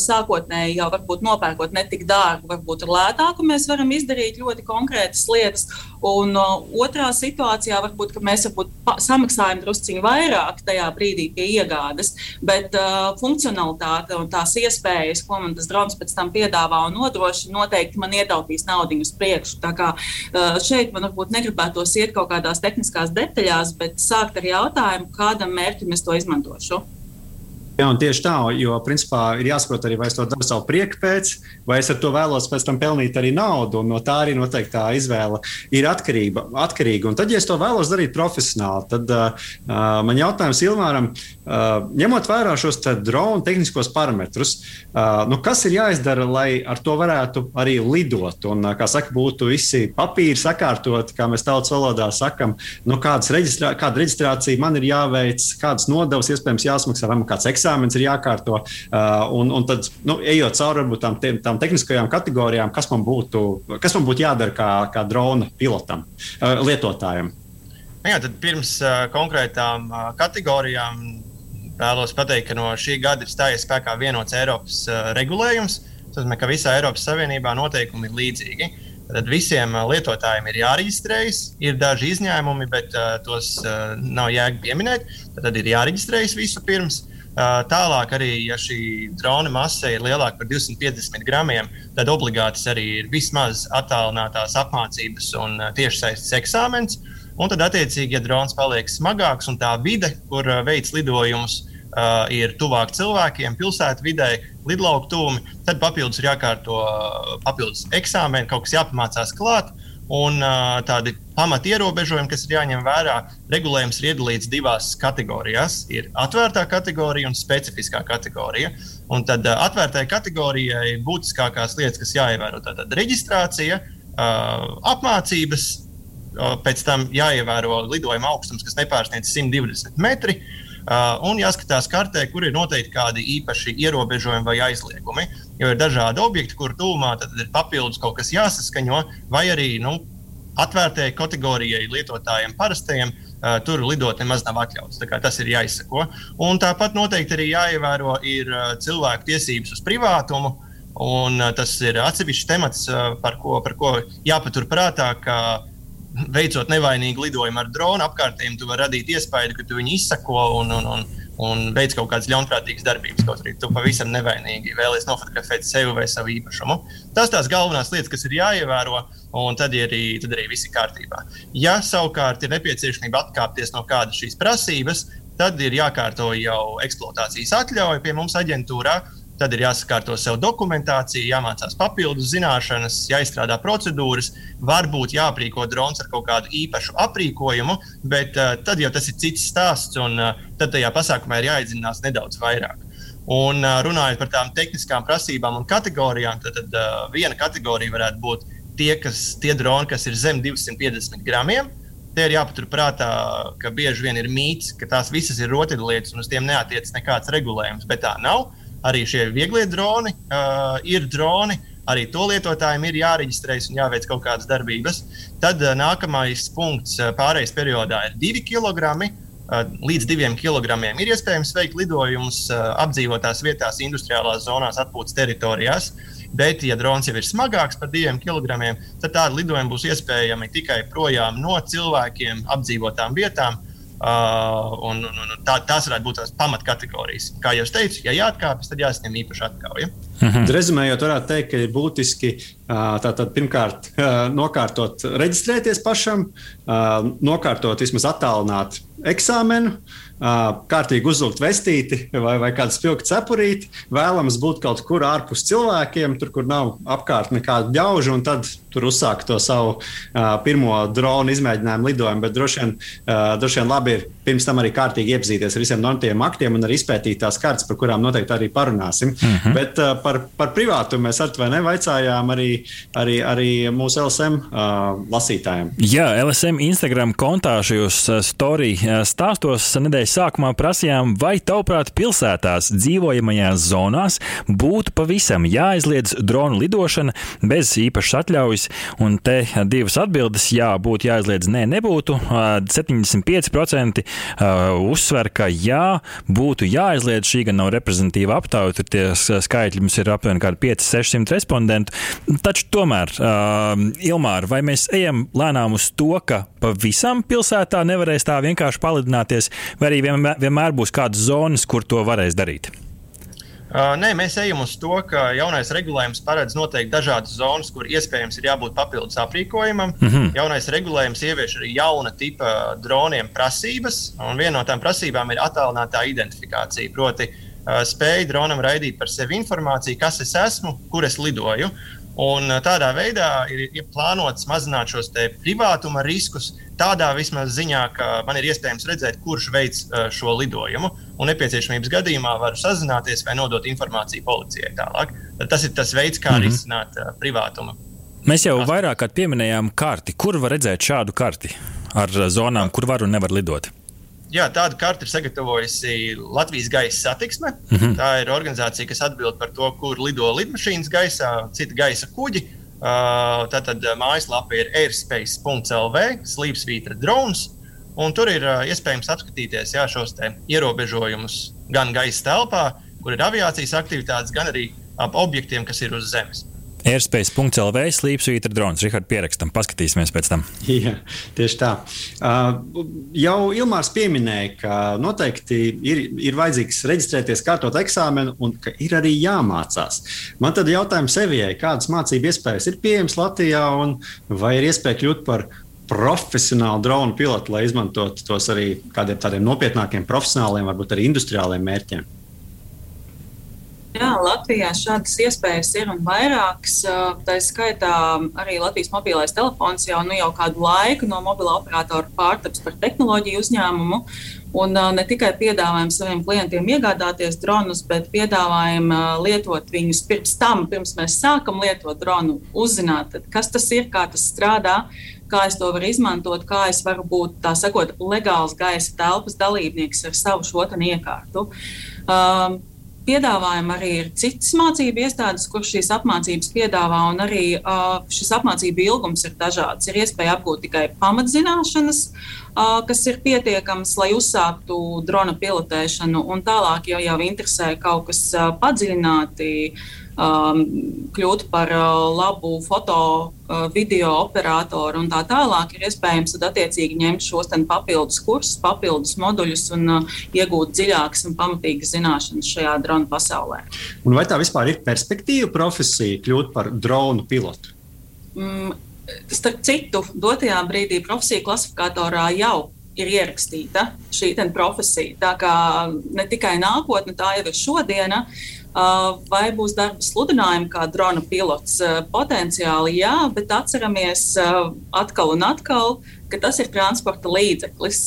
Sākotnēji jau varbūt nopērkot ne tik dārgu, varbūt ar lētāku, mēs varam izdarīt ļoti konkrētas lietas. Un otrā situācijā varbūt mēs varbūt samaksājam drusciņu vairāk tajā brīdī pie iegādes, bet uh, funkcionalitāte un tās iespējas, ko man tas drons pēc tam piedāvā un nodrošina, noteikti man ietaupīs naudu uz priekšu. Tā kā uh, šeit man varbūt negribētos iet kaut kādās tehniskās detaļās, bet sākt sākt ar jautājumu, kādam mērķim es to izmantošu. Jā, un tieši tā, jo principā ir jāsaprot arī, vai es to daru savu prieku pēc, vai es ar to vēlos pēc tam pelnīt arī naudu. No tā arī noteikti tā izvēle ir atkarība, atkarīga. Un tad, ja es to vēlos darīt profesionāli, tad uh, man jautājums Ilmāram, uh, ņemot vērā šos drona tehniskos parametrus, uh, nu, kas ir jāizdara, lai ar to varētu arī lidot? Un, uh, kā saka, būtu visi papīri sakārtot, kā mēs tautas valodā sakam, nu, reģistrā, kāda reģistrācija man ir jāveic, kādas nodevas iespējams jāsmaksā, vai man kāds eksāmenis eksāmenis ir jākārto. Uh, un, un tad, nu, ejot cauri varbūt, tām, tām tehniskajām kategorijām, kas man būtu, kas man būtu jādara kā, kā drona pilotam, uh, lietotājam. Nu jā, tad pirms uh, konkrētām uh, kategorijām vēlos pateikt, ka no šī gada ir stājies spēkā vienots Eiropas uh, regulējums. Tas nozīmē, ka visā Eiropas Savienībā noteikumi ir līdzīgi. Tad visiem lietotājiem ir jāreģistrējas. Ir daži izņēmumi, bet uh, tos uh, nav jēga pieminēt. Tad ir jāreģistrējas visu pirms. Uh, tālāk, arī, ja šī drona masa ir lielāka par 250 gramiem, tad obligāti arī ir vismaz attālinātās apmācības un tiešsaistes eksāmens. Un tad, attiecīgi, ja drons paliek smagāks un tā vide, kur veids lidojumus, ir tuvāk cilvēkiem, pilsētvidē, lidlauku tūmi, tad papildus ir jākārto papildus eksāmeni, kaut kas jāpamācās klāt. Un uh, tādi pamata ierobežojumi, kas ir jāņem vērā, regulējums ir iedalīts divās kategorijās. Ir atvērtā kategorija un specifiskā kategorija. Un tad uh, atvērtajai kategorijai būtiskākās lietas, kas jāievēro, tātad reģistrācija, uh, apmācības, uh, pēc tam jāievēro lidojuma augstums, kas nepārsniedz 120 metri. Uh, un jāskatās kartē, kur ir noteikti kādi īpaši ierobežojumi vai aizliegumi. Jo ir dažādi objekti, kur tūmā ir papildus kaut kas jāsaskaņo, vai arī nu, atvērtajai kategorijai lietotājiem parastajiem uh, tur lidot nemaz nav atļauts. Tas ir jāizsako. Un tāpat noteikti arī jāievēro ir, uh, cilvēku tiesības uz privātumu. Un, uh, tas ir atsevišķs temats, uh, par ko, par ko jāpaturprātā, ka veicot nevainīgu lidojumu ar dronu apkārtējiem, tu vari radīt iespēju, ka tu viņu izsako un, un, un, un veic kaut kādas ļaunprātīgas darbības. Kaut arī tu pavisam nevainīgi vēlies nofotografēt sevi vai savu īpašumu. Tas tās galvenās lietas, kas ir jāievēro, un tad arī, tad arī viss ir kārtībā. Ja savukārt ir nepieciešamība atkāpties no kādas šīs prasības, tad ir jākārto jau eksploatācijas atļauja pie mums aģentūrā. Tad ir jāsakārto sev dokumentācija, jāmācās papildus zināšanas, jāizstrādā procedūras, varbūt jāaprīko drons ar kaut kādu īpašu aprīkojumu, bet uh, tad jau tas ir cits stāsts, un uh, tad tajā pasākumā ir jāiedziļinās nedaudz vairāk. Un uh, runājot par tām tehniskām prasībām un kategorijām, tad, tad uh, viena kategorija varētu būt tie, kas, tie droni, kas ir zem 250 gramiem. Te ir jāpaturprātā, ka bieži vien ir mīts, ka tās visas ir rotaļlietas un uz tiem neatiecas nekāds regulējums, bet tā nav. Uh, arī šie vieglie droni uh, ir droni. Arī to lietotājiem ir jāreģistrējas un jāveic kaut kādas darbības. Tad uh, nākamais punkts uh, pārejas periodā ir 2 kg. Uh, līdz 2 kg ir iespējams veikt lidojumus uh, apdzīvotās vietās, industriālās zonās, atpūtas teritorijās. Bet, ja drons jau ir smagāks par 2 kg, tad tādi lidojumi būs iespējami tikai projām no cilvēkiem, apdzīvotām vietām. Uh, Uh, un, un, un tā, tās varētu būt tās pamatkategorijas. Kā jau teicu, ja jāatkāpjas, tad jāsņem īpaša atkāpja. Mhm. Rezumējot, varētu teikt, ka ir būtiski uh, tātad, pirmkārt uh, nokārtot, reģistrēties pašam, uh, nokārtot vismaz attālināt eksāmenu, kārtīgi uzvilkt vestīti vai, vai kādu spilgtu cepurīti. Vēlams būt kaut kur ārpus cilvēkiem, tur, kur nav apkārt nekāda ļaužu, un tad tur uzsākt to savu uh, pirmo dronu izmēģinājumu lidojumu. Bet droši vien, uh, droši vien labi ir pirms tam arī kārtīgi iepazīties ar visiem normatīviem aktiem un arī izpētīt tās kartes, par kurām noteikti arī parunāsim. Uh mhm. -huh. Bet uh, par, par privātumu mēs ar to nevaicājām arī, arī, arī mūsu LSM uh, lasītājiem. Jā, LSM Instagram kontā šajos story stāstos nedēļas sākumā prasījām, vai tavuprāt pilsētās dzīvojamajās zonās būtu pavisam jāaizliedz dronu lidošana bez īpašas atļaujas. Un te divas atbildes - jā, būtu jāaizliedz, nē, nebūtu. 75% uzsver, ka jā, būtu jāaizliedz. Šī gan nav reprezentatīva aptauja, tur tie skaitļi mums ir aptuveni 500-600 respondentu. Taču tomēr, Ilmāra, vai mēs ejam lēnām uz to, ka pavisam pilsētā nevarēs tā vienkārši palidināties, vai arī vienmēr, vienmēr būs kādas zonas, kur to varēs darīt? Uh, nē, mēs ejam uz to, ka jaunais regulējums paredz noteikti dažādas zonas, kur iespējams ir jābūt papildus aprīkojumam. Mm -hmm. Jaunais regulējums ievieš arī jauna tipa droniem prasības, un viena no tām prasībām ir attālinātā identifikācija. Proti, uh, spēja dronam raidīt par sevi informāciju, kas es esmu, kur es lidoju. Un tādā veidā ir, ir plānots mazināt šos privātuma riskus, tādā vismaz ziņā, ka man ir iespējams redzēt, kurš veids šo lidojumu. Un nepieciešamības gadījumā varu sazināties vai nodot informāciju policijai tālāk. Tas ir tas veids, kā mm -hmm. risināt uh, privātumu. Mēs jau vairāk kārt pieminējām karti. Kur var redzēt šādu karti ar zonām, kur var un nevar lidot? Jā, tādu karti ir sagatavojusi Latvijas gaisa satiksme. Mm -hmm. Tā ir organizācija, kas atbild par to, kur lido lidmašīnas gaisā, citi gaisa kuģi. Uh, tātad mājaslapa ir airspace.lv, slīpsvītra drones. Un tur ir uh, iespējams apskatīties jā, šos ierobežojumus gan gaisa telpā, kur ir aviācijas aktivitātes, gan arī ap objektiem, kas ir uz Zemes. Airspace.CLV slīpsvītra drons. Rihard, pierakstam, paskatīsimies pēc tam. Jā, tieši tā. Uh, jau Ilmārs pieminēja, ka noteikti ir, ir vajadzīgs reģistrēties, kārtot eksāmenu, un ka ir arī jāmācās. Man tad jautājums Evijai, kādas mācību iespējas ir pieejamas Latvijā, un vai ir iespēja kļūt par profesionālu dronu pilotu, lai izmantotu tos arī kādiem tādiem nopietnākiem, profesionāliem, varbūt arī industriāliem mērķiem? Jā, Latvijā šādas iespējas ir un vairākas. Tā skaitā arī Latvijas mobilais telefons jau, nu, jau kādu laiku no mobila operatora pārtaps par tehnoloģiju uzņēmumu. Un ne tikai piedāvājam saviem klientiem iegādāties dronus, bet piedāvājam lietot viņus pirms tam, pirms mēs sākam lietot dronu, uzzināt, tad, kas tas ir, kā tas strādā, kā es to varu izmantot, kā es varu būt tā sakot, legāls gaisa telpas dalībnieks ar savu šo iekārtu. Uh, Piedāvājam arī ir citas mācību iestādes, kur šīs apmācības piedāvā, un arī uh, šis apmācību ilgums ir dažāds. Ir iespēja apgūt tikai pamatzināšanas, uh, kas ir pietiekams, lai uzsāktu drona pilotēšanu, un tālāk, ja jau interesē kaut kas uh, padziļināti, uh, um, kļūt par uh, labu foto, uh, video operatoru un tā tālāk, ir iespējams attiecīgi ņemt šos papildus kursus, papildus moduļus un uh, iegūt dziļākas un pamatīgas zināšanas šajā drona pasaulē. Un vai tā vispār ir perspektīva profesija kļūt par dronu pilotu? Mm, starp citu, dotajā brīdī profesiju klasifikatorā jau ir ierakstīta šī profesija. Tā kā ne tikai nākotne, tā jau ir šodiena. Vai būs darba sludinājumi kā drona pilots? Potenciāli jā, bet atceramies atkal un atkal, ka tas ir transporta līdzeklis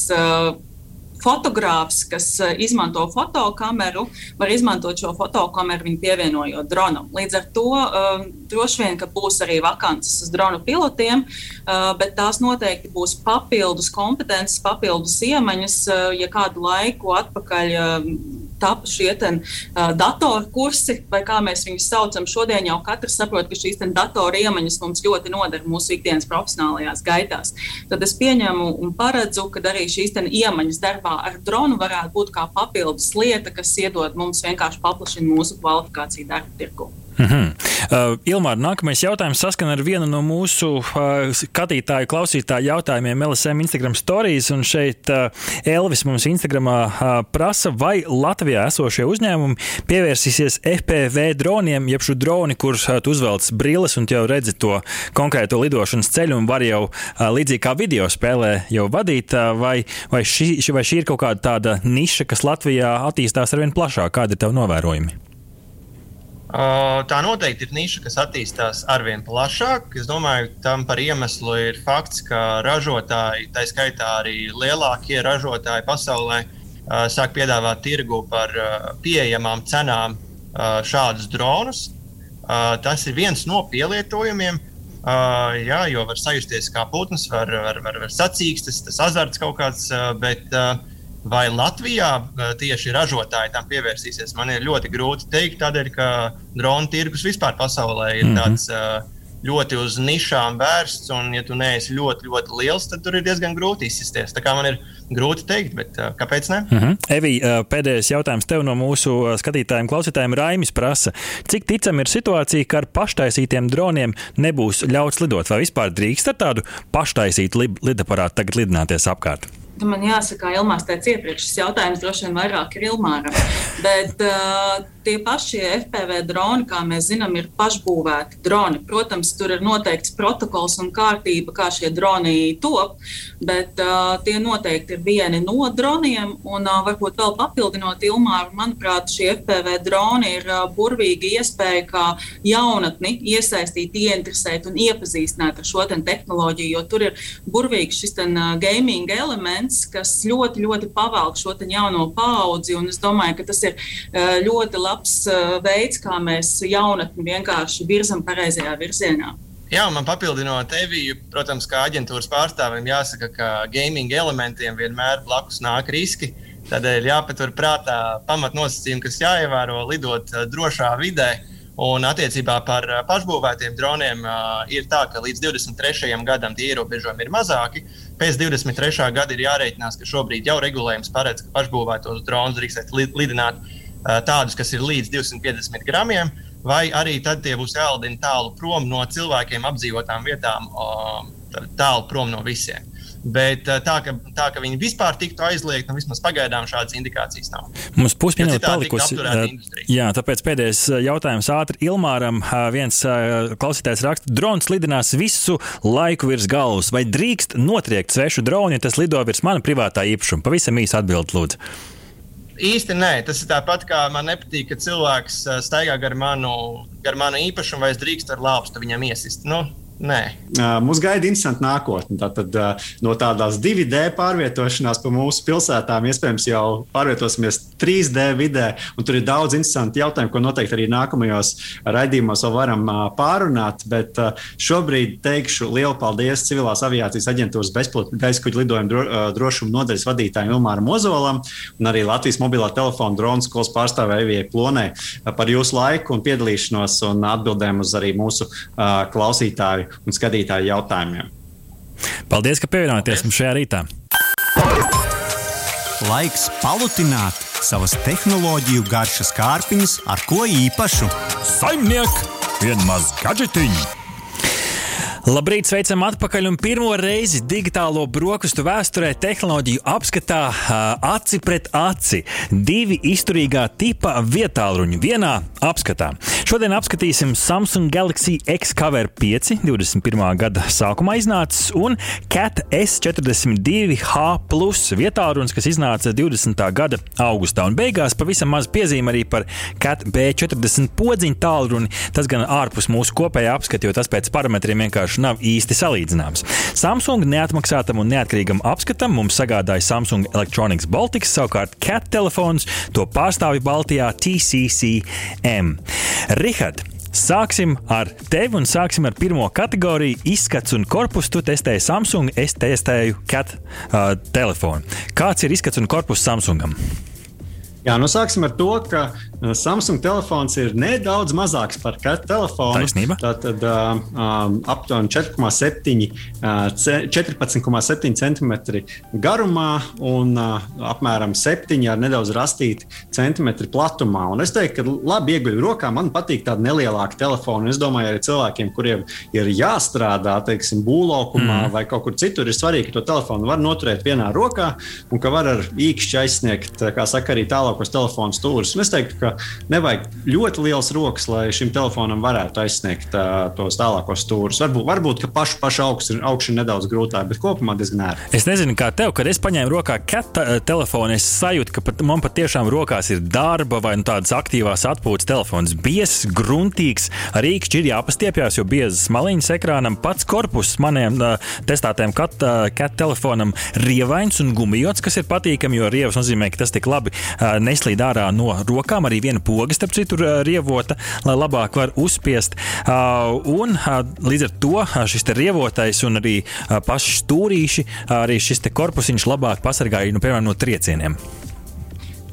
fotogrāfs, kas izmanto fotokameru, var izmantot šo fotokameru, viņu pievienojot dronam. Līdz ar to uh, droši vien, ka būs arī vakances uz dronu pilotiem, uh, bet tās noteikti būs papildus kompetences, papildus iemaņas, uh, ja kādu laiku atpakaļ. Uh, tapu šie ten, uh, datoru kursi, vai kā mēs viņus saucam. Šodien jau katrs saprot, ka šīs datoru iemaņas mums ļoti noder mūsu ikdienas profesionālajās gaitās. Tad es pieņemu un paredzu, ka arī šīs iemaņas darbā ar dronu varētu būt kā papildus lieta, kas iedod mums vienkārši paplašina mūsu kvalifikāciju darba tirgu. Mm -hmm. uh, Ilmāra, nākamais jautājums saskana ar vienu no mūsu uh, skatītāju, klausītāju jautājumiem LSM Instagram stāstījis. Un šeit uh, Elvis mums Instagramā uh, prasa, vai Latvijā esošie uzņēmumi pievērsīsies FPV droniem, jeb šo droni, kurus uh, uzvelc brilles un jau redzi to konkrēto lidošanas ceļu un var jau uh, līdzīgi kā video spēlē jau vadīt, uh, vai, vai, šī, vai šī ir kaut kāda tāda niša, kas Latvijā attīstās arvien plašāk? Kādi ir tev novērojumi? Tā noteikti ir niša, kas attīstās arvien plašāk. Es domāju, tam par iemeslu ir fakts, ka ražotāji, tā skaitā arī lielākie ražotāji pasaulē, sāk piedāvāt tirgu par pieejamām cenām šādus dronus. Tas ir viens no pielietojumiem. Jā, jo var sajusties kā putns, var, var, var, var sacīksties, tas azarts kaut kāds. Bet, uh, Vai Latvijā tieši ražotāji tam pievērsīsies? Man ir ļoti grūti pateikt, tādēļ, ka drona tirgus vispār pasaulē ir mm -hmm. tāds ļoti uz nišām vērsts. Un, ja tu neesi ļoti, ļoti liels, tad tur ir diezgan grūti izsisties. Tā kā man ir grūti pateikt, bet kāpēc ne? Mm -hmm. Evī, pēdējais jautājums tev no mūsu skatītājiem, klausītājiem. Raimis prasa, cik ticama ir situācija, ka ar paštaisītiem droniem nebūs ļauts lidot? Vai vispār drīkst ar tādu paštaisītu lidaparātu tagad lidināties apkārt? Man jāsaka, Ilmārs teica iepriekš, šis jautājums droši vien vairāk ir Ilmāram. Bet uh, tie paši FPV droni, kā mēs zinām, ir pašbūvēti droni. Protams, tur ir noteikts protokols un kārtība, kā šie droni top, bet uh, tie noteikti ir vieni no droniem. Un uh, varbūt vēl papildinot Ilmāru, manuprāt, šie FPV droni ir uh, burvīgi iespēja kā jaunatni iesaistīt, ieinteresēt un iepazīstināt ar šo tehnoloģiju, jo tur ir burvīgs šis ten, uh, gaming elements trends, kas ļoti, ļoti pavalk šo jauno paudzi. Es domāju, ka tas ir eh, ļoti labs eh, veids, kā mēs jaunatni vienkārši virzam pareizajā virzienā. Jā, man papildinot Eviju, protams, kā aģentūras pārstāvim, jāsaka, ka gaming elementiem vienmēr blakus nāk riski. Tādēļ jāpatur prātā pamatnosacījumi, kas jāievēro lidot eh, drošā vidē. Un attiecībā par pašbūvētiem droniem ir tā, ka līdz 23. gadam tie ierobežojumi ir mazāki. Pēc 23. gada ir jārēķinās, ka šobrīd jau regulējums paredz, ka pašbūvētos dronus drīkstēt lidināt uh, tādus, kas ir līdz 250 gramiem. vai arī tad tie būs jālidina tālu prom no cilvēkiem apdzīvotām vietām, tālu prom no visiem. Bet tā ka, tā, ka viņi vispār tiktu aizliegti, nu, vismaz pagaidām šādas indikācijas nav. Mums pusminūte palikusi. Jā, tāpēc pēdējais jautājums ātri Ilmāram. Viens klausītājs raksta, drons lidinās visu laiku virs galvas. Vai drīkst notriekt svešu dronu, ja tas lido virs mana privātā īpašuma? Pavisam īsi atbild, lūdzu. Īsti nē, tas ir tāpat kā man nepatīk, ka cilvēks staigā gar manu, gar manu īpašumu, vai es drīkstu ar lāpstu viņam iesist. Nu, Nē. Mums gaida interesanti nākotne. Tātad no tādās 2D pārvietošanās pa mūsu pilsētām iespējams jau pārvietosimies 3D vidē. Tur ir daudz interesantu jautājumu, ko noteikti arī nākamajos raidījumos vēl varam pārunāt. Bet šobrīd teikšu lielu paldies Civilās aviācijas aģentūras bezpilota lidojuma dro, drošuma nodaļas vadītājiem Ilmāram Ozolam un arī Latvijas mobilā telefona drona skolas pārstāvēja Evijai Plonē par jūsu laiku un piedalīšanos un atbildēm uz arī mūsu uh, klausītāju un skatītāju jautājumiem. Paldies, ka pievienojāties mums šajā rītā. Laiks palutināt savas tehnoloģiju garšas kārpiņas ar ko īpašu. Saimniek, vienmaz gadžetiņu! Labrīt, sveicam atpakaļ un pirmo reizi digitālo brokastu vēsturē tehnoloģiju apskatā aci pret aci. Divi izturīgā tipa vietāluņi vienā apskatā. Šodien apskatīsim Samsung Galaxy X Cover 5, 21. gada sākumā iznācis, un Cat S42H Plus vietālunis, kas iznāca 20. gada augustā. Un beigās pavisam maz piezīme arī par Cat B40 podziņu tālruni. Tas gan ārpus mūsu kopējā apskata, jo tas pēc parametriem vienkārši vienkārši nav īsti salīdzināms. Samsung neatmaksātam un neatkarīgam apskatam mums sagādāja Samsung Electronics Baltics, savukārt CAT telefons to pārstāvja Baltijā TCCM. Rihard, Sāksim ar tevi un sāksim ar pirmo kategoriju. Izskats un korpus. Tu testēji Samsung, es testēju CAT uh, telefonu. Kāds ir izskats un korpus Samsungam? Jā, nu sāksim ar to, ka Samsung telefons ir nedaudz mazāks par katru telefonu. Taisnība. Tātad uh, um, aptuveni 4,7 uh, 14,7 cm garumā un uh, apmēram 7 ar nedaudz rastīti centimetri platumā. Un es teiktu, ka labi ieguļu rokā man patīk tāda nelielāka telefona. Es domāju, arī cilvēkiem, kuriem ir jāstrādā, teiksim, būvlaukumā mm. vai kaut kur citur, ir svarīgi, ka to telefonu var noturēt vienā rokā un ka var ar īkšķi aizsniegt, kā saka, arī tālāk tālākos telefonu stūrus. Es teiktu, ka nevajag ļoti liels rokas, lai šim telefonam varētu aizsniegt uh, tos tālākos stūrus. Varbūt, varbūt ka pašu, pašu augšu ir nedaudz grūtāk, bet kopumā diezgan ērti. Es nezinu, kā tev, kad es paņēmu rokā cat telefonu, es sajūtu, ka pat, man patiešām rokās ir darba vai nu, tādas aktīvās atpūtas telefons. Biezs, gruntīgs, ar īkšķi ir jāpastiepjas, jo biezas maliņas ekrānam pats korpus maniem uh, testētiem cat, uh, cat telefonam rievains un gumijots, kas ir patīkami, jo rievs nozīmē, ka tas tik labi uh, neslīd ārā no rokām. Arī viena poga, starp citu, rievota, lai labāk var uzspiest. Un līdz ar to šis rievotais un arī paši stūrīši, arī šis korpusiņš labāk pasargāja nu, piemēram, no triecieniem.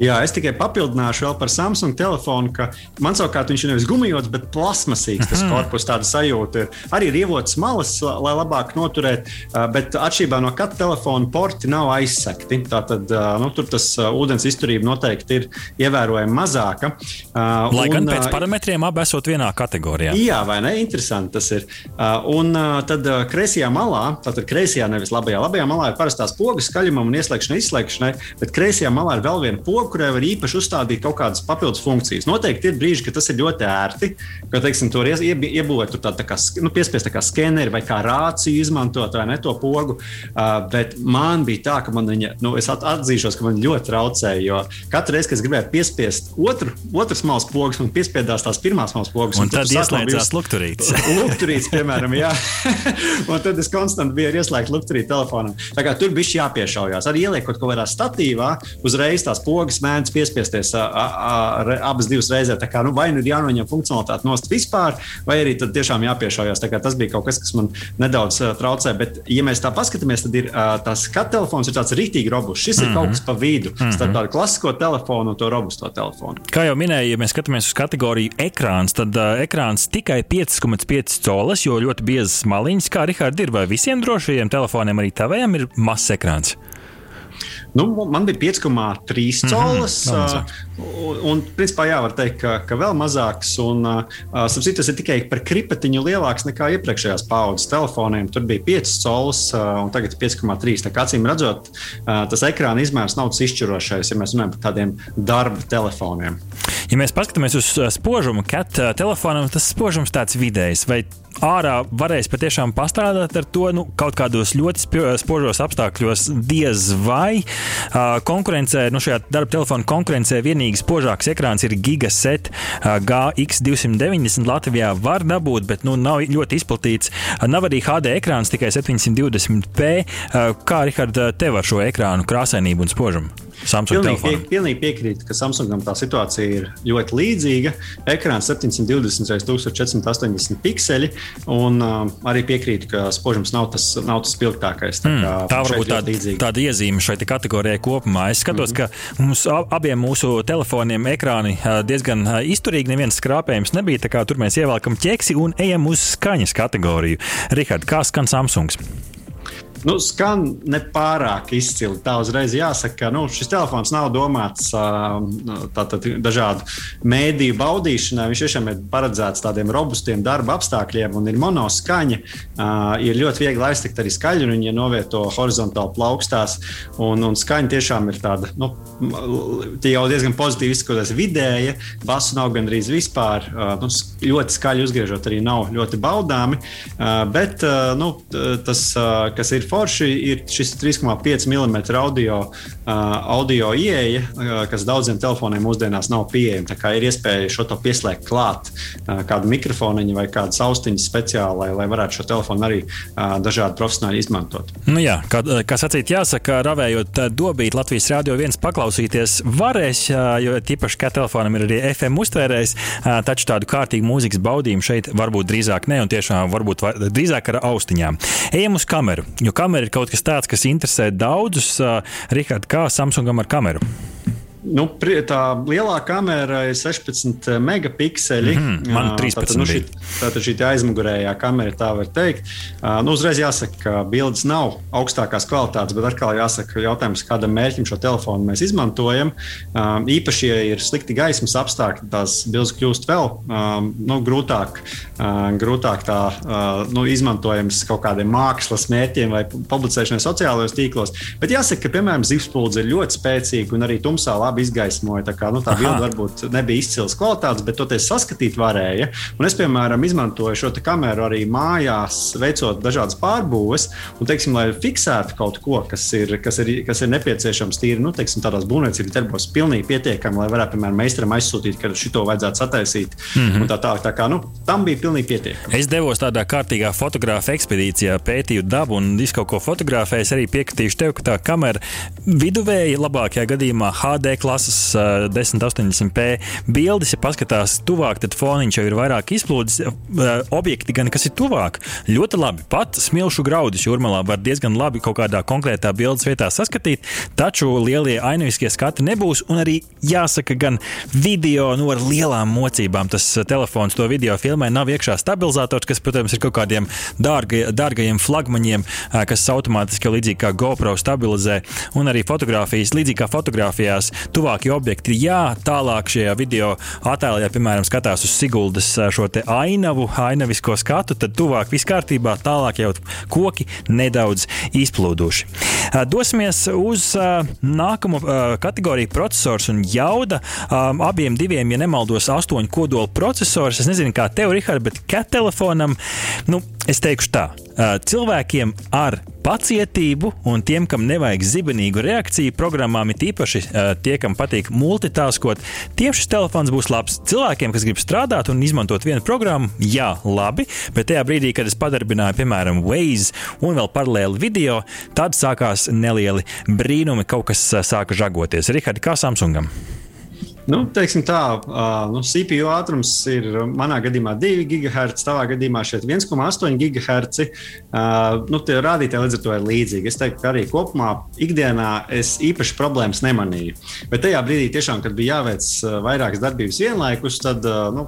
Jā, es tikai papildināšu vēl par Samsung telefonu, ka man savukārt viņš ir nevis gumijots, bet plasmasīgs. Tas mhm. korpus tāda sajūta ir. Arī rievots malas, lai labāk noturētu, bet atšķirībā no katra telefona porti nav aizsekti. Tātad nu, tur tas ūdens izturība noteikti ir ievērojami mazāka. Lai un, gan pēc parametriem abi esot vienā kategorijā. Jā, vai ne? Interesanti tas ir. Un tad kreisajā malā, tātad kreisajā nevis labajā, labajā malā ir parastās pogas skaļumam un ieslēgšanai, izslēgšanai, bet kreisajā malā ir vēl viena poga kurai var īpaši uzstādīt kaut kādas papildus funkcijas. Noteikti ir brīži, kad tas ir ļoti ērti, ka, teiksim, tur iebūvēt tur tādu tā kā, nu, piespiest tā kā skeneri vai kā rāciju izmantot vai ne to pogu. Uh, bet man bija tā, ka man viņa, nu, es atzīšos, ka man ļoti traucēja, jo katru reizi, kad es gribēju piespiest otru, otras malas pogas, man piespiedās tās pirmās malas pogas. Un, un tad ieslēdzās lukturītes. lukturītes, piemēram, jā. un tad es konstanti biju ieslēgts lukturītes telefonam. Tā kā tur bija jāpiešaujās. Arī ieliekot kaut kādā statīvā, uzreiz tās pogas pogas mēdz piespiesties a, a, a, abas divas reizes. Kā nu, vai nu ir jānoņem funkcionalitāte nost vispār, vai arī tiešām jāpiešaujas. Tas bija kaut kas, kas man nedaudz traucē. Bet, ja mēs tā paskatāmies, tad ir tas skatu telefons ir tāds rītīgi robusts. Šis mm -hmm. ir kaut kas pa vidu mm -hmm. starp tādu klasisko telefonu un to robusto telefonu. Kā jau minēju, ja mēs skatāmies uz kategoriju ekrāns, tad uh, ekrāns tikai 5,5 colas, jo ļoti biezas maliņas, kā Rihards ir, vai visiem drošajiem telefoniem, arī tavējiem ir mazs ekrāns. Nu, man bija 5,3 colas. Mm -hmm, un, un, principā, jā, var teikt, ka, ka vēl mazāks. Un, uh, citu, tas ir tikai par kripatiņu lielāks nekā iepriekšējās paudzes telefoniem. Tur bija 5 colas, uh, un tagad ir 5,3. Tā kā acīm redzot, uh, tas ekrāna izmērs nav tas izšķirošais, ja mēs runājam par tādiem darba telefoniem. Ja mēs paskatāmies uz spožumu, cat telefonam, tas spožums tāds vidējs. Vai ārā varēs patiešām pastrādāt ar to nu, kaut kādos ļoti spožos apstākļos, diez vai uh, konkurencē, nu šajā darba telefona konkurencē vienīgi spožāks ekrāns ir Gigaset uh, GX290 Latvijā var dabūt, bet nu, nav ļoti izplatīts. Uh, nav arī HD ekrāns, tikai 720p. Uh, kā, Rihard, tev ar šo ekrānu krāsainību un spožumu? Samsung pilnīgi, pie, pilnīgi piekrītu, ka Samsungam tā situācija ir ļoti līdzīga. Ekrāns 720 x 1480 pikseli, un uh, arī piekrītu, ka spožums nav tas, nav tas spilgtākais. Tā, mm, tā varbūt tāda, tāda iezīme šai kategorijai kopumā. Es skatos, mm -hmm. ka mums abiem mūsu telefoniem ekrāni diezgan izturīgi, neviens skrāpējums nebija. Tur mēs ievelkam ķeksi un ejam uz skaņas kategoriju. Rihard, kā skan Samsungs? Nu, skan nepārāk izcili. Tā uzreiz jāsaka, ka nu, šis telefons nav domāts tātad, dažādu mēdīju baudīšanai. Viņš tiešām ir paredzēts tādiem robustiem darba apstākļiem un ir monoskaņa. Ir ļoti viegli aiztikt arī skaļu, un ja novieto horizontāli plaukstās. Un, un skaņa tiešām ir tāda, nu, jau diezgan pozitīvi izskatās vidēja. Basu nav gandrīz vispār. Nu, ļoti skaļi uzgriežot arī nav ļoti baudāmi. Bet nu, tas, kas ir forši ir šis 3,5 mm audio, audio ieeja, uh, kas daudziem telefoniem mūsdienās nav pieejama. Tā kā ir iespēja šo to pieslēgt klāt, uh, kādu mikrofoniņu vai kādu austiņu speciāli, lai, lai varētu šo telefonu arī uh, dažādi profesionāļi izmantot. Nu jā, kā, kā sacīt, jāsaka, ravējot dobīt Latvijas rādio viens paklausīties varēs, jo tīpaši kā telefonam ir arī FM uztvērējs, taču tādu kārtīgu mūzikas baudījumu šeit varbūt drīzāk ne un tiešām varbūt drīzāk ar austiņām. Ejam uz kameru, jo kamera ir kaut kas tāds, kas interesē daudzus. Rihard, kā Samsungam ar kameru? Nu, tā lielā kamera ir 16 megapikseli. Mm -hmm, man 13. Tātad, nu, šī, tātad šī aizmugurējā kamera, tā var teikt. Nu, uzreiz jāsaka, ka bildes nav augstākās kvalitātes, bet atkal jāsaka, jautājums, kādam mērķim šo telefonu mēs izmantojam. Īpaši, ja ir slikti gaismas apstākļi, tās bildes kļūst vēl nu, grūtāk, grūtāk tā, nu, izmantojams kaut kādiem mākslas mērķiem vai publicēšanai sociālajos tīklos. Bet jāsaka, ka, piemēram, zivspuldzes ir ļoti spēcīga un arī tumsā labi labi izgaismoja. Tā, kā, nu, tā bilde varbūt nebija izcils kvalitātes, bet toties saskatīt varēja. Un es, piemēram, izmantoju šo kameru arī mājās, veicot dažādas pārbūves, un, teiksim, lai fiksētu kaut ko, kas ir, kas ir, kas ir nepieciešams tīri nu, teiksim, tādās būvniecības darbos, pilnīgi pietiekami, lai varētu, piemēram, meistaram aizsūtīt, ka šito vajadzētu sataisīt. Mm -hmm. tā, tā, tā kā, nu, tam bija pilnīgi pietiekami. Es devos tādā kārtīgā fotogrāfa ekspedīcijā, pētīju dabu un visu kaut ko fotografēju. Es arī piekritīšu tev, ka tā kamera viduvēji labākajā gadījumā HD klases uh, 1080p bildes, ja paskatās tuvāk, tad foniņš jau ir vairāk izplūdes. Uh, objekti gan kas ir tuvāk, ļoti labi. Pat smilšu graudus jūrmalā var diezgan labi kaut kādā konkrētā bildes vietā saskatīt, taču lielie ainaviskie skati nebūs. Un arī jāsaka, gan video nu, ar lielām mocībām. Tas telefons to video filmē nav iekšā stabilizators, kas, protams, ir kaut kādiem dārga, dārgajiem flagmaņiem, kas automātiski līdzīgi kā GoPro stabilizē. Un arī fotografijas, līdzīgi kā fotografijās, tuvākie objekti. Jā, tālāk šajā video attēlā, ja, piemēram, skatās uz Siguldas šo ainavu, ainavisko skatu, tad tuvāk viss kārtībā, tālāk jau koki nedaudz izplūduši. Dosimies uz nākamo kategoriju procesors un jauda. Abiem diviem, ja nemaldos, astoņu kodolu procesors. Es nezinu, kā tev, Rihard, bet cat telefonam, nu, es teikšu tā, cilvēkiem ar pacietību un tiem, kam nevajag zibenīgu reakciju programmām, ir īpaši tie, kam patīk multitaskot, tiem šis telefons būs labs. Cilvēkiem, kas grib strādāt un izmantot vienu programmu, jā, labi, bet tajā brīdī, kad es padarbināju, piemēram, Waze un vēl paralēli video, tad sākās nelieli brīnumi, kaut kas sāka žagoties. Rihard, kā Samsungam? Nu, teiksim tā, nu, CPU ātrums ir manā gadījumā 2 GHz, tavā gadījumā šeit 1,8 GHz. Nu, tie rādītāji līdz ar to ir līdzīgi. Es teiktu, ka arī kopumā ikdienā es īpaši problēmas nemanīju. Bet tajā brīdī, tiešām, kad bija jāveic vairākas darbības vienlaikus, tad nu,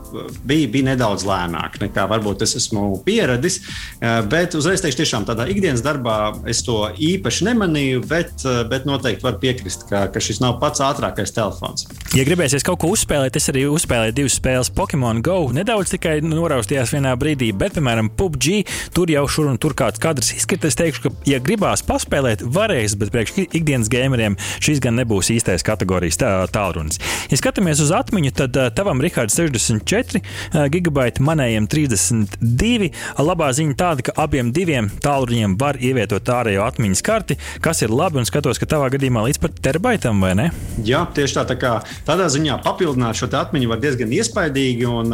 bija, bija nedaudz lēnāk nekā varbūt es esmu pieradis. Bet uzreiz teikšu, tiešām tādā ikdienas darbā es to īpaši nemanīju, bet, bet noteikti var piekrist, ka, ka šis nav pats ātrākais telefons. Ja gribēsies kaut ko uzspēlēt, es arī uzspēlēju divas spēles Pokemon Go. Nedaudz tikai noraustījās vienā brīdī, bet, piemēram, PUBG tur jau šur un tur kāds kadrs izkrita. Es teikšu, ka, ja gribās paspēlēt, varēs, bet priekš ikdienas gameriem šis gan nebūs īstais kategorijas tā, tālrunis. Ja skatāmies uz atmiņu, tad uh, tavam Rihards 64 uh, gigabaiti, manējiem 32. Labā ziņa tāda, ka abiem diviem tālruņiem var ievietot ārējo atmiņas karti, kas ir labi un skatos, ka tavā gadījumā līdz pat terabaitam vai ne? Jā, tieši tā. tā kā, tādā ziņā papildināt šo atmiņu var diezgan iespaidīgi. Un,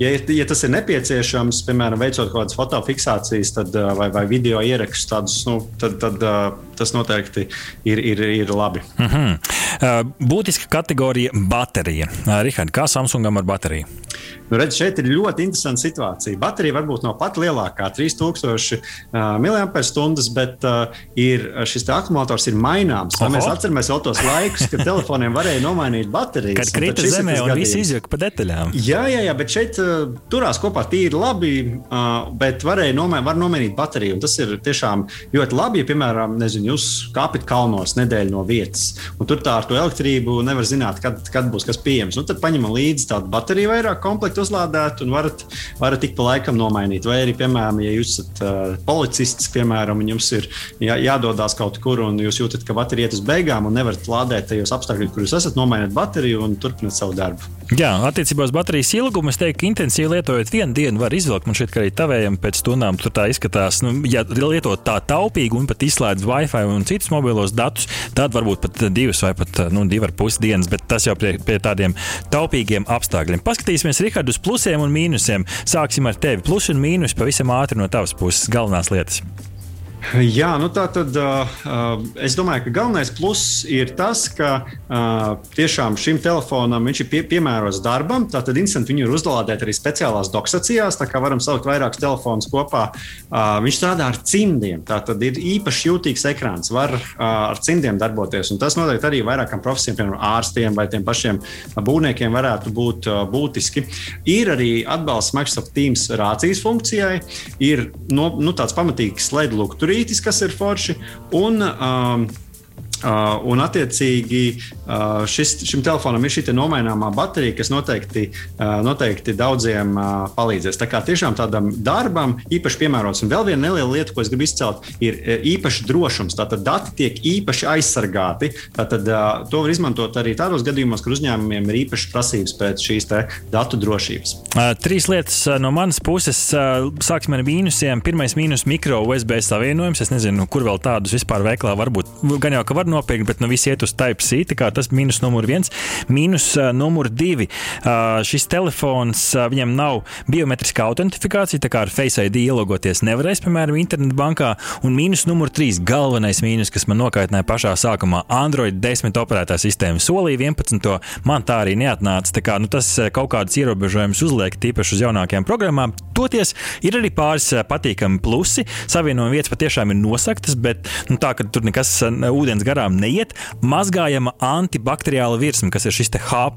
ja, ja tas ir nepieciešams, piemēram, veicot kaut kādas fotofiksācijas tad, vai, vai video ierakstus, tādus, nu, tad, tad tas noteikti ir, ir, ir labi. Mm -hmm. Būtiska kategorija - baterija. Rihard, kā Samsungam ar bateriju? Nu, redz, šeit ir ļoti interesanta situācija. Baterija varbūt nav pat lielākā, 3000 uh, mAh, bet uh, ir, šis akumulators ir maināms. Mēs atceramies vēl tos laikus, kad telefoniem varēja nomainīt baterijas. Kad krita zemē un viss izjūta pa detaļām. Jā, jā, jā, bet šeit uh, turās kopā tīri labi, uh, bet varēja nomainīt, var nomainīt bateriju. Tas ir tiešām ļoti labi, ja, piemēram, nezinu, jūs kāpjat kalnos nedēļu no vietas, un tur tā ar to elektrību nevar zināt, kad, kad būs kas pieejams. Nu, tad paņemam līdzi tādu bateriju vairāk komplektu uzlādēt un varat, varat tik pa laikam nomainīt. Vai arī, piemēram, ja jūs esat uh, policists, piemēram, un jums ir jā, jādodas kaut kur, un jūs jūtat, ka baterija iet uz beigām, un nevarat lādēt tajos apstākļos, kur jūs esat, nomainīt bateriju un turpināt savu darbu. Jā, attiecībā uz baterijas ilgumu es teiktu, ka intensīvi lietojot vienu dienu var izvilkt. Man šķiet, ka arī tavējiem pēc stundām tur tā izskatās. Nu, ja lietot tā taupīgi un pat izslēdz Wi-Fi un citus mobilos datus, tad varbūt pat divas vai pat nu, divas ar pus dienas, bet tas jau pie, pie tādiem taupīgiem apstākļiem. Paskatīsimies, Rihard, uz plusiem un mīnusiem. Sāksim ar tevi. Plus un mīnus pavisam ātri no tavas puses - galvenās lietas. Jā, nu tā tad uh, es domāju, ka galvenais pluss ir tas, ka uh, tiešām šim telefonam viņš ir pie, piemērots darbam. Tātad instanti viņu ir uzlādēti arī speciālās doksacijās, tā kā varam salikt vairākus telefonus kopā. Uh, viņš strādā ar cimdiem, tātad ir īpaši jūtīgs ekrāns, var uh, ar cimdiem darboties. Un tas noteikti arī vairākām profesijām, piemēram, ārstiem vai tiem pašiem būvniekiem, varētu būt uh, būtiski. Ir arī atbalsts Microsoft Teams rācijas funkcijai, ir no, nu, tāds pamatīgs lukturī brītis, kas ir forši. Un, um, un, attiecīgi, uh, šis, šim telefonam ir šī nomaināmā baterija, kas noteikti, uh, noteikti daudziem uh, palīdzēs. Tā kā tiešām tādam darbam īpaši piemērots. Un vēl viena neliela lieta, ko es gribu izcelt, ir īpaši drošums. Tātad dati tiek īpaši aizsargāti. Tātad, uh, to var izmantot arī tādos gadījumos, kur uzņēmumiem ir īpašas prasības pēc šīs datu drošības. Uh, trīs lietas uh, no manas puses. Uh, sāksim ar mīnusiem. Pirmais mīnus - mikro USB savienojums. Es nezinu, kur vēl tādus vispār veiklā var būt. Gan jau, ka var nopirkt, bet nu visi iet uz Type-C. Tas ir mīnus numur viens. Mīnus uh, numur divi. Uh, šis telefons, uh, viņam nav biometriskā autentifikācija, tā kā ar Face ID ielogoties nevarēs, piemēram, internetbankā. Un mīnus numur trīs, galvenais mīnus, kas man nokaitināja pašā sākumā - Android 10 operētā sistēma. Solīja 11. man tā arī neatnāca. Tā kā, nu, tas kaut kādas ierobežojumus uzliek tīpaši uz jaunākajām programmām. Toties ir arī pāris patīkami plusi. Savienojuma vietas patiešām ir nosaktas, bet nu, tā, ka tur nekas ūdens garā garām neiet. Mazgājama antibakteriāla virsma, kas ir šis H,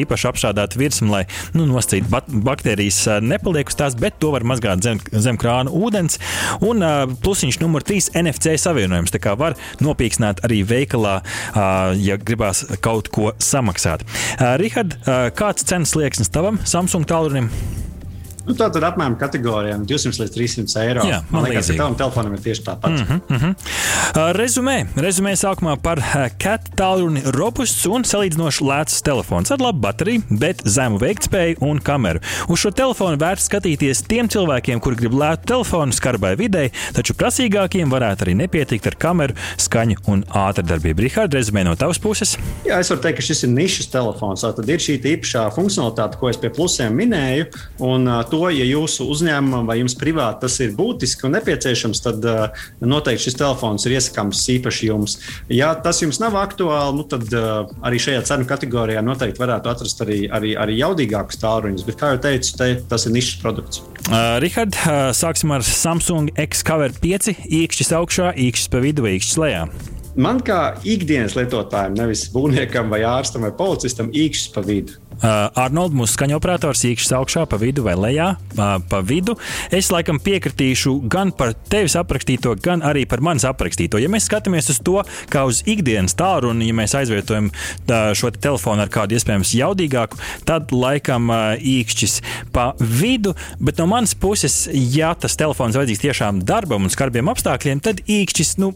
īpaši apstrādāta virsma, lai nu, nosacītu baktērijas nepaliek uz tās, bet to var mazgāt zem, zem krāna ūdens. Un plusiņš numur 3 - NFC savienojums. Tā kā var nopīkstināt arī veikalā, ja gribās kaut ko samaksāt. Rihard, kāds cenas slieksnis tavam Samsung tālrunim? Nu, tā tad apmēram kategorijām 200 līdz 300 eiro. Jā, man, man liekas, ka tavam telefonam ir tieši tāpat. Mm -hmm, mm -hmm. Uh, rezumē, rezumē sākumā par CAT tālruni robusts un salīdzinoši lēts telefons ar labu bateriju, bet zemu veiktspēju un kameru. Uz šo telefonu vērts skatīties tiem cilvēkiem, kuri grib lētu telefonu skarbai videi, taču prasīgākiem varētu arī nepietikt ar kameru, skaņu un ātrdarbību. Rihards, rezumē no tavas puses? Jā, es varu teikt, ka šis ir nišas telefons. Tad ir šī īpašā funkcionalitāte, ko es pie plusiem minēju. Un, uh, to, ja jūsu uzņēmumam vai jums privāti tas ir būtiski un nepieciešams, tad uh, noteikti šis telefons ir iesakāms īpaši jums. Ja tas jums nav aktuāli, nu, tad uh, arī šajā cenu kategorijā noteikti varētu atrast arī, arī, arī jaudīgākus tālruņus. Bet, kā jau teicu, te, tas ir nišas produkts. Uh, Rihard, uh, sāksim ar Samsung X-Cover 5. īkšķis augšā, īkšķis pa vidu vai īkšķis lejā. Man kā ikdienas lietotājam, nevis būvniekam vai ārstam vai policistam, īkšķis pa vidu. Uh, Arnolds, mūsu skaņoperators, īkšķis augšā, pa vidu vai lejā, uh, pa vidu. Es laikam piekritīšu gan par tevis aprakstīto, gan arī par manis aprakstīto. Ja mēs skatāmies uz to, kā uz ikdienas tālruni, ja mēs aizvietojam uh, šo te telefonu ar kādu iespējams jaudīgāku, tad laikam īkšķis pa vidu. Bet no manas puses, ja tas telefons vajadzīgs tiešām darbam un skarbiem apstākļiem, tad īkšķis nu,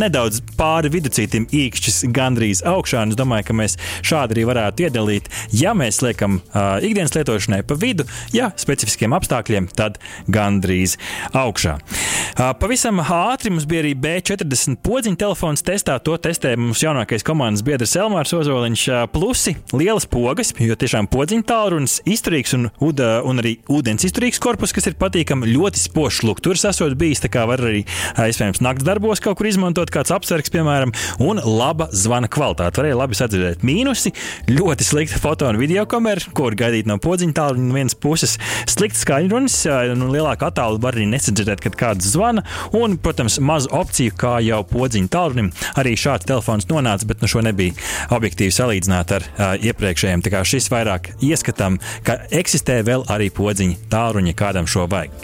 nedaudz pāri viduscītim, īkšķis gandrīz augšā. Es domāju, ka mēs šādi arī varētu iedalīt Ja mēs liekam uh, ikdienas lietošanai pa vidu, ja specifiskiem apstākļiem, tad gandrīz augšā. Uh, pavisam ātri mums bija arī B40 podziņa telefons testā. To testē mums jaunākais komandas biedrs Elmārs Ozoliņš. Uh, plusi lielas pogas, jo tiešām podziņa tālrunis izturīgs un, uda, un arī ūdens izturīgs korpus, kas ir patīkami. Ļoti spožs lukturs esot bijis, tā kā var arī iespējams naktas darbos kaut kur izmantot kāds apsargs, piemēram, un laba zvana kvalitāte. Varēja labi sadzirdēt mīnusi, ļoti slikta foto un video kameru, ko var gaidīt no podziņa tālruņa. No vienas puses, slikts skaņrunis, nu, lielāka attāluma var arī nesadzirdēt, kad kāds zvana. Un, protams, maz opciju, kā jau podziņa tālrunim. Arī šāds telefons nonāca, bet nu, šo nebija objektīvi salīdzināt ar uh, iepriekšējiem. Tā kā šis vairāk ieskatām, ka eksistē vēl arī podziņa tālruņa, kādam šo vajag.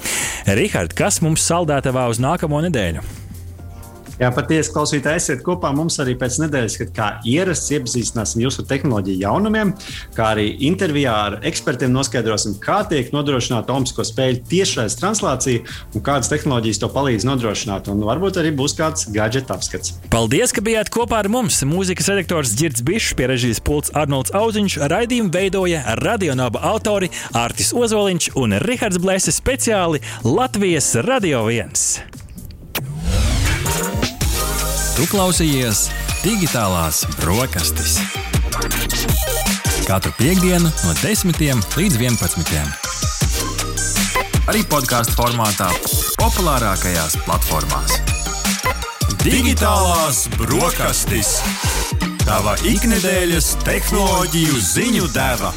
Rihard, kas mums saldētavā uz nākamo nedēļu? Jā, patiesi, klausītāji, esiet kopā mums arī pēc nedēļas, kad kā ierasts iepazīstināsim jūs ar tehnoloģiju jaunumiem, kā arī intervijā ar ekspertiem noskaidrosim, kā tiek nodrošināta omisko spēļu tiešais translācija un kādas tehnoloģijas to palīdz nodrošināt. Un varbūt arī būs kāds gadget apskats. Paldies, ka bijāt kopā ar mums! Mūzikas redaktors Girds Bišs, pie režijas pults Arnolds Auziņš, raidījumu veidoja radionāba autori Artis Ozoliņš un Rihards Blēses speciāli Latvijas Radio 1. Tu klausījies digitālās brokastis. Katru piekdienu no 10 līdz 11. Arī podkāstu formātā, populārākajās platformās. Digitālās brokastis. Tava ikdienas tehnoloģiju ziņu deva.